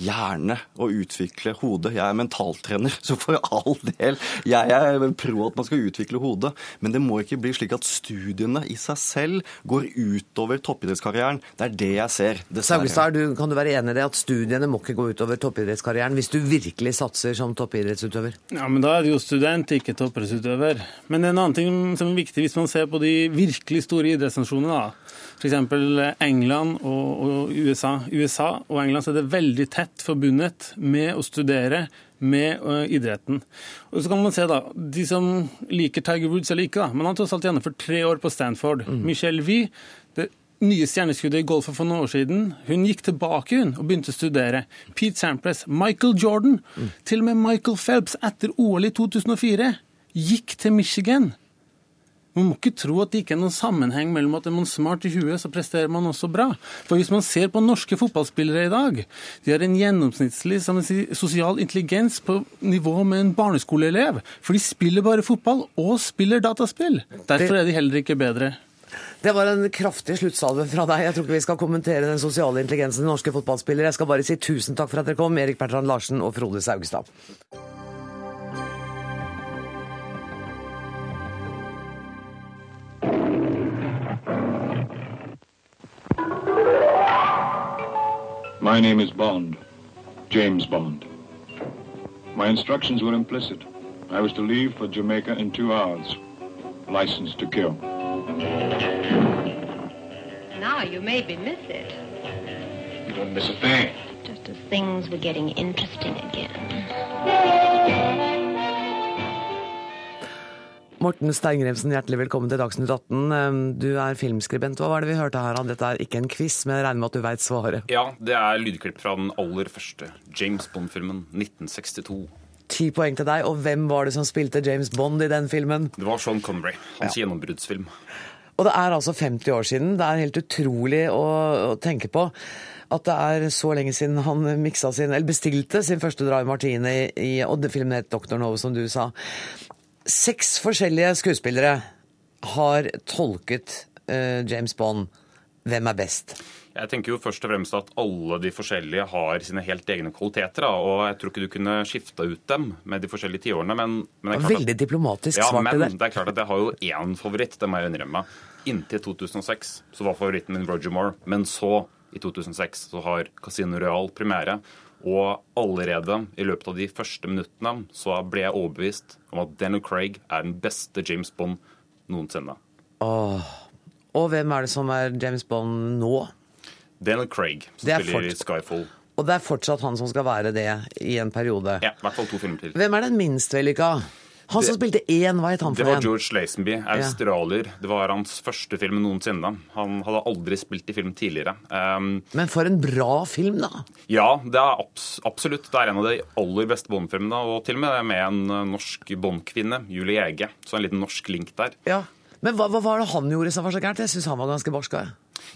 gjerne å utvikle hodet. Jeg er mentaltrener, så for all del. Jeg er pro at man skal utvikle hodet. Men det må ikke bli slik at studiene i seg selv går utover toppidrettskarrieren. Det er det jeg ser. Saugestad, kan du være enig i det at studiene må ikke gå utover toppidrettskarrieren hvis du virkelig satser som toppidrettsutøver? Ja, men da er du jo student, ikke toppidrettsutøver. Men en annen ting som er viktig hvis man ser på de virkelig store idrettsnasjonene, da. F.eks. England og, og USA. USA og England så er det veldig tett forbundet med å studere med uh, idretten. Og så kan man se da, De som liker Tiger Woods eller ikke, da, han har tross alt gjennomført tre år på Stanford. Mm. Michelle Wie, det nye stjerneskuddet i golfen for noen år siden, hun gikk tilbake hun og begynte å studere. Pete Sampras, Michael Jordan, mm. til og med Michael Phelps etter OL i 2004 gikk til Michigan man må ikke tro at det ikke er noen sammenheng mellom at er man smart i huet, så presterer man også bra. For hvis man ser på norske fotballspillere i dag, de har en gjennomsnittlig si, sosial intelligens på nivå med en barneskoleelev. For de spiller bare fotball og spiller dataspill. Derfor er de heller ikke bedre. Det var en kraftig sluttsalve fra deg. Jeg tror ikke vi skal kommentere den sosiale intelligensen i norske fotballspillere. Jeg skal bare si tusen takk for at dere kom, Erik Bertrand Larsen og Frode Saugstad. My name is Bond, James Bond. My instructions were implicit. I was to leave for Jamaica in two hours. License to kill. Now you maybe miss it. You don't miss a thing. Just as things were getting interesting again. Morten Steingremsen, hjertelig velkommen til Dagsnytt 18. Um, Du er filmskribent. Hva var det vi hørte her? Dette er ikke en quiz, men jeg regner med at du veit svaret. Ja, det er lydklipp fra den aller første James Bond-filmen, 1962. Ti poeng til deg. Og hvem var det som spilte James Bond i den filmen? Det var Sean Connery, hans gjennombruddsfilm. Og det er altså 50 år siden. Det er helt utrolig å, å tenke på at det er så lenge siden han sin, bestilte sin første Dry Martini i og filmen het Dr. Nove, som du sa. Seks forskjellige skuespillere har tolket uh, James Bond. Hvem er best? Jeg tenker jo først og fremst at alle de forskjellige har sine helt egne kvaliteter. Da, og jeg tror ikke du kunne skifta ut dem med de forskjellige tiårene. Men, men det er klart Veldig diplomatisk ja, svart men det der. det er klart at jeg har jo én favoritt, det må jeg innrømme. Inntil 2006 så var favoritten min Roger Moore. Men så, i 2006, så har Casino Royal premiere. Og allerede i løpet av de første minuttene så ble jeg overbevist om at Daniel Craig er den beste James Bond noensinne. Åh. Og hvem er det som er James Bond nå? Daniel Craig, som Det er spiller i fort- Skyfall. Og det er fortsatt han som skal være det i en periode. Ja, i hvert fall to filmer til. Hvem er den minst vellykka? Han som spilte én, het han Det var? George Lazenby, australier. Det var hans første film noensinne. Han hadde aldri spilt i film tidligere. Um, Men for en bra film, da! ja, det er abs absolutt. Det er en av de aller beste Bond-filmene. Og til og med med en uh, norsk Bond-kvinne, Julie Ege. Så en liten norsk link der. Ja. Men hva, hva var det han gjorde som var så gærent? Jeg syns han var ganske barsk.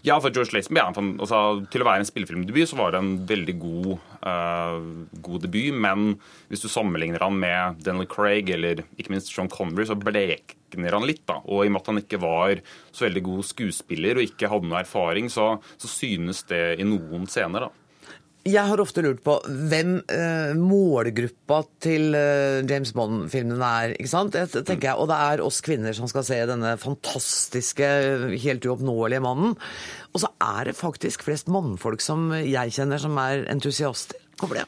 Ja, for George Lazenby en altså, Til å være en spillefilmdebut så var det en veldig god, uh, god debut. Men hvis du sammenligner han med Daniel Craig eller ikke minst Sean Connery, så blekner han litt. da. Og i og med at han ikke var så veldig god skuespiller og ikke hadde noe erfaring, så, så synes det i noen scener. da. Jeg har ofte lurt på hvem eh, målgruppa til eh, James Bond-filmene er. ikke sant? Jeg tenker jeg, Og det er oss kvinner som skal se denne fantastiske, helt uoppnåelige mannen. Og så er det faktisk flest mannfolk som jeg kjenner som er entusiaster. Hvorfor det?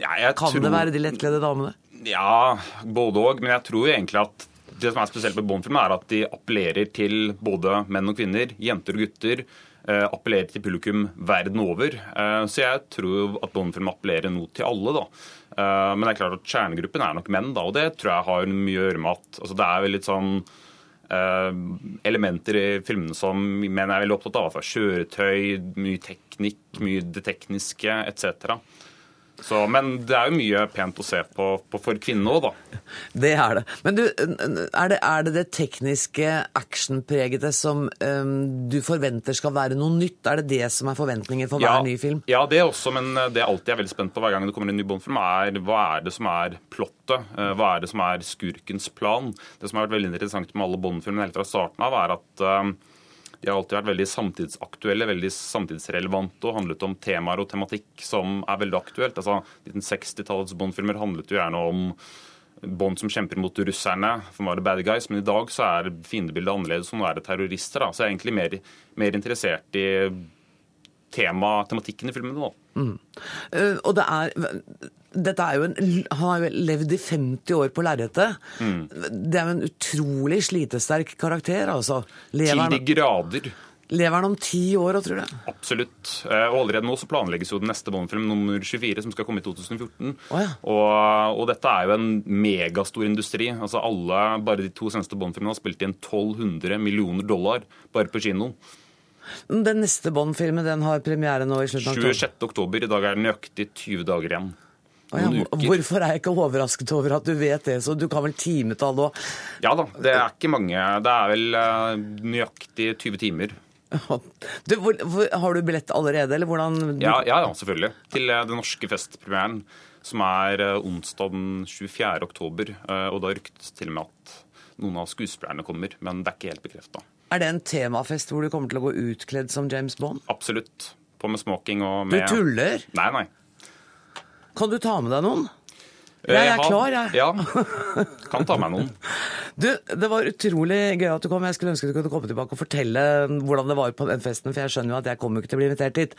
Ja, jeg Kan tror- det være de lettkledde damene? Ja, både òg. Men jeg tror egentlig at det som er spesielt med Bond-filmen, er at de appellerer til både menn og kvinner, jenter og gutter. Eh, appellerer til publikum verden over. Eh, så jeg tror at Bond-film appellerer noe til alle, da. Eh, men det er klart at kjernegruppen er nok menn, da. Og det tror jeg har mye å gjøre med at altså det er vel litt sånn elementer i filmene som menn er veldig opptatt av. Altså kjøretøy, mye teknikk, mye det tekniske etc. Så, men det er jo mye pent å se på, på for kvinnene òg, da. Det er det. Men du, er det er det, det tekniske, actionpregede som um, du forventer skal være noe nytt? Er det det som er forventningen for hver ny film? Ja, det også, men det jeg alltid er veldig spent på hver gang det kommer en ny Bond-film, er hva er det som er plottet? Eh, Hva er det som er skurkens plan? Det som har vært veldig interessant med alle Bond-filmene helt fra starten av, er at eh, de har alltid vært veldig samtidsaktuelle, veldig samtidsrelevante og handlet om temaer og tematikk som er veldig aktuelt. Altså, 1960-tallets Bond-filmer handlet jo gjerne om Bond som kjemper mot russerne, for var det bad guys, men i dag så er fiendebildet annerledes, og nå er det terrorister. Da. Så jeg er egentlig mer, mer interessert i tema, tematikken i filmene. da. Mm. Eh, og det er dette er jo en, Han har jo levd i 50 år på lerretet. Mm. Det er jo en utrolig slitesterk karakter, altså. Lever Til de grader. lever han om ti år, òg, tror du? Absolutt. Eh, Og allerede nå så planlegges jo den neste Bond-film, nummer 24, som skal komme i 2014. Oh, ja. og, og dette er jo en megastor industri. Altså alle, Bare de to seneste Bond-filmene har spilt inn 1200 millioner dollar bare på kino. Den neste Bond-filmen den har premiere nå i slutten av oktober. 26. oktober. I dag er det nøyaktig 20 dager igjen. Ja. Hvorfor er jeg ikke overrasket over at du vet det? Så du kan vel timetall òg? Ja da, det er ikke mange. Det er vel eh, nøyaktig 20 timer. Du, hvor, har du billett allerede, eller hvordan Ja, ja, ja selvfølgelig. Til eh, den norske festpremieren, som er eh, onsdag den 24. oktober. Og da ryktes til og med at noen av skuespillerne kommer, men det er ikke helt bekrefta. Er det en temafest hvor du kommer til å gå utkledd som James Bond? Absolutt. På med smoking og med Du tuller? Nei, nei. Kan du ta med deg noen? Eh, Jeg er klar, jeg. Ja. Kan ta meg noen. Du, det var utrolig gøy at du kom. Jeg skulle ønske du kunne komme tilbake og fortelle hvordan det var på den festen, for jeg skjønner jo at jeg kommer ikke til å bli invitert dit.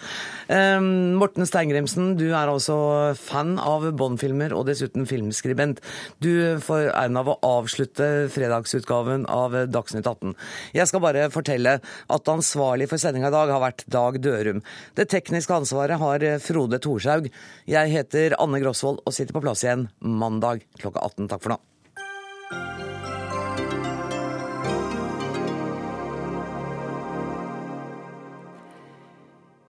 Um, Morten Steingrimsen, du er altså fan av Bond-filmer og dessuten filmskribent. Du får æren av å avslutte fredagsutgaven av Dagsnytt 18. Jeg skal bare fortelle at ansvarlig for sendinga i dag har vært Dag Dørum. Det tekniske ansvaret har Frode Thorshaug. Jeg heter Anne Grosvold og sitter på plass igjen mandag klokka 18. Takk for nå.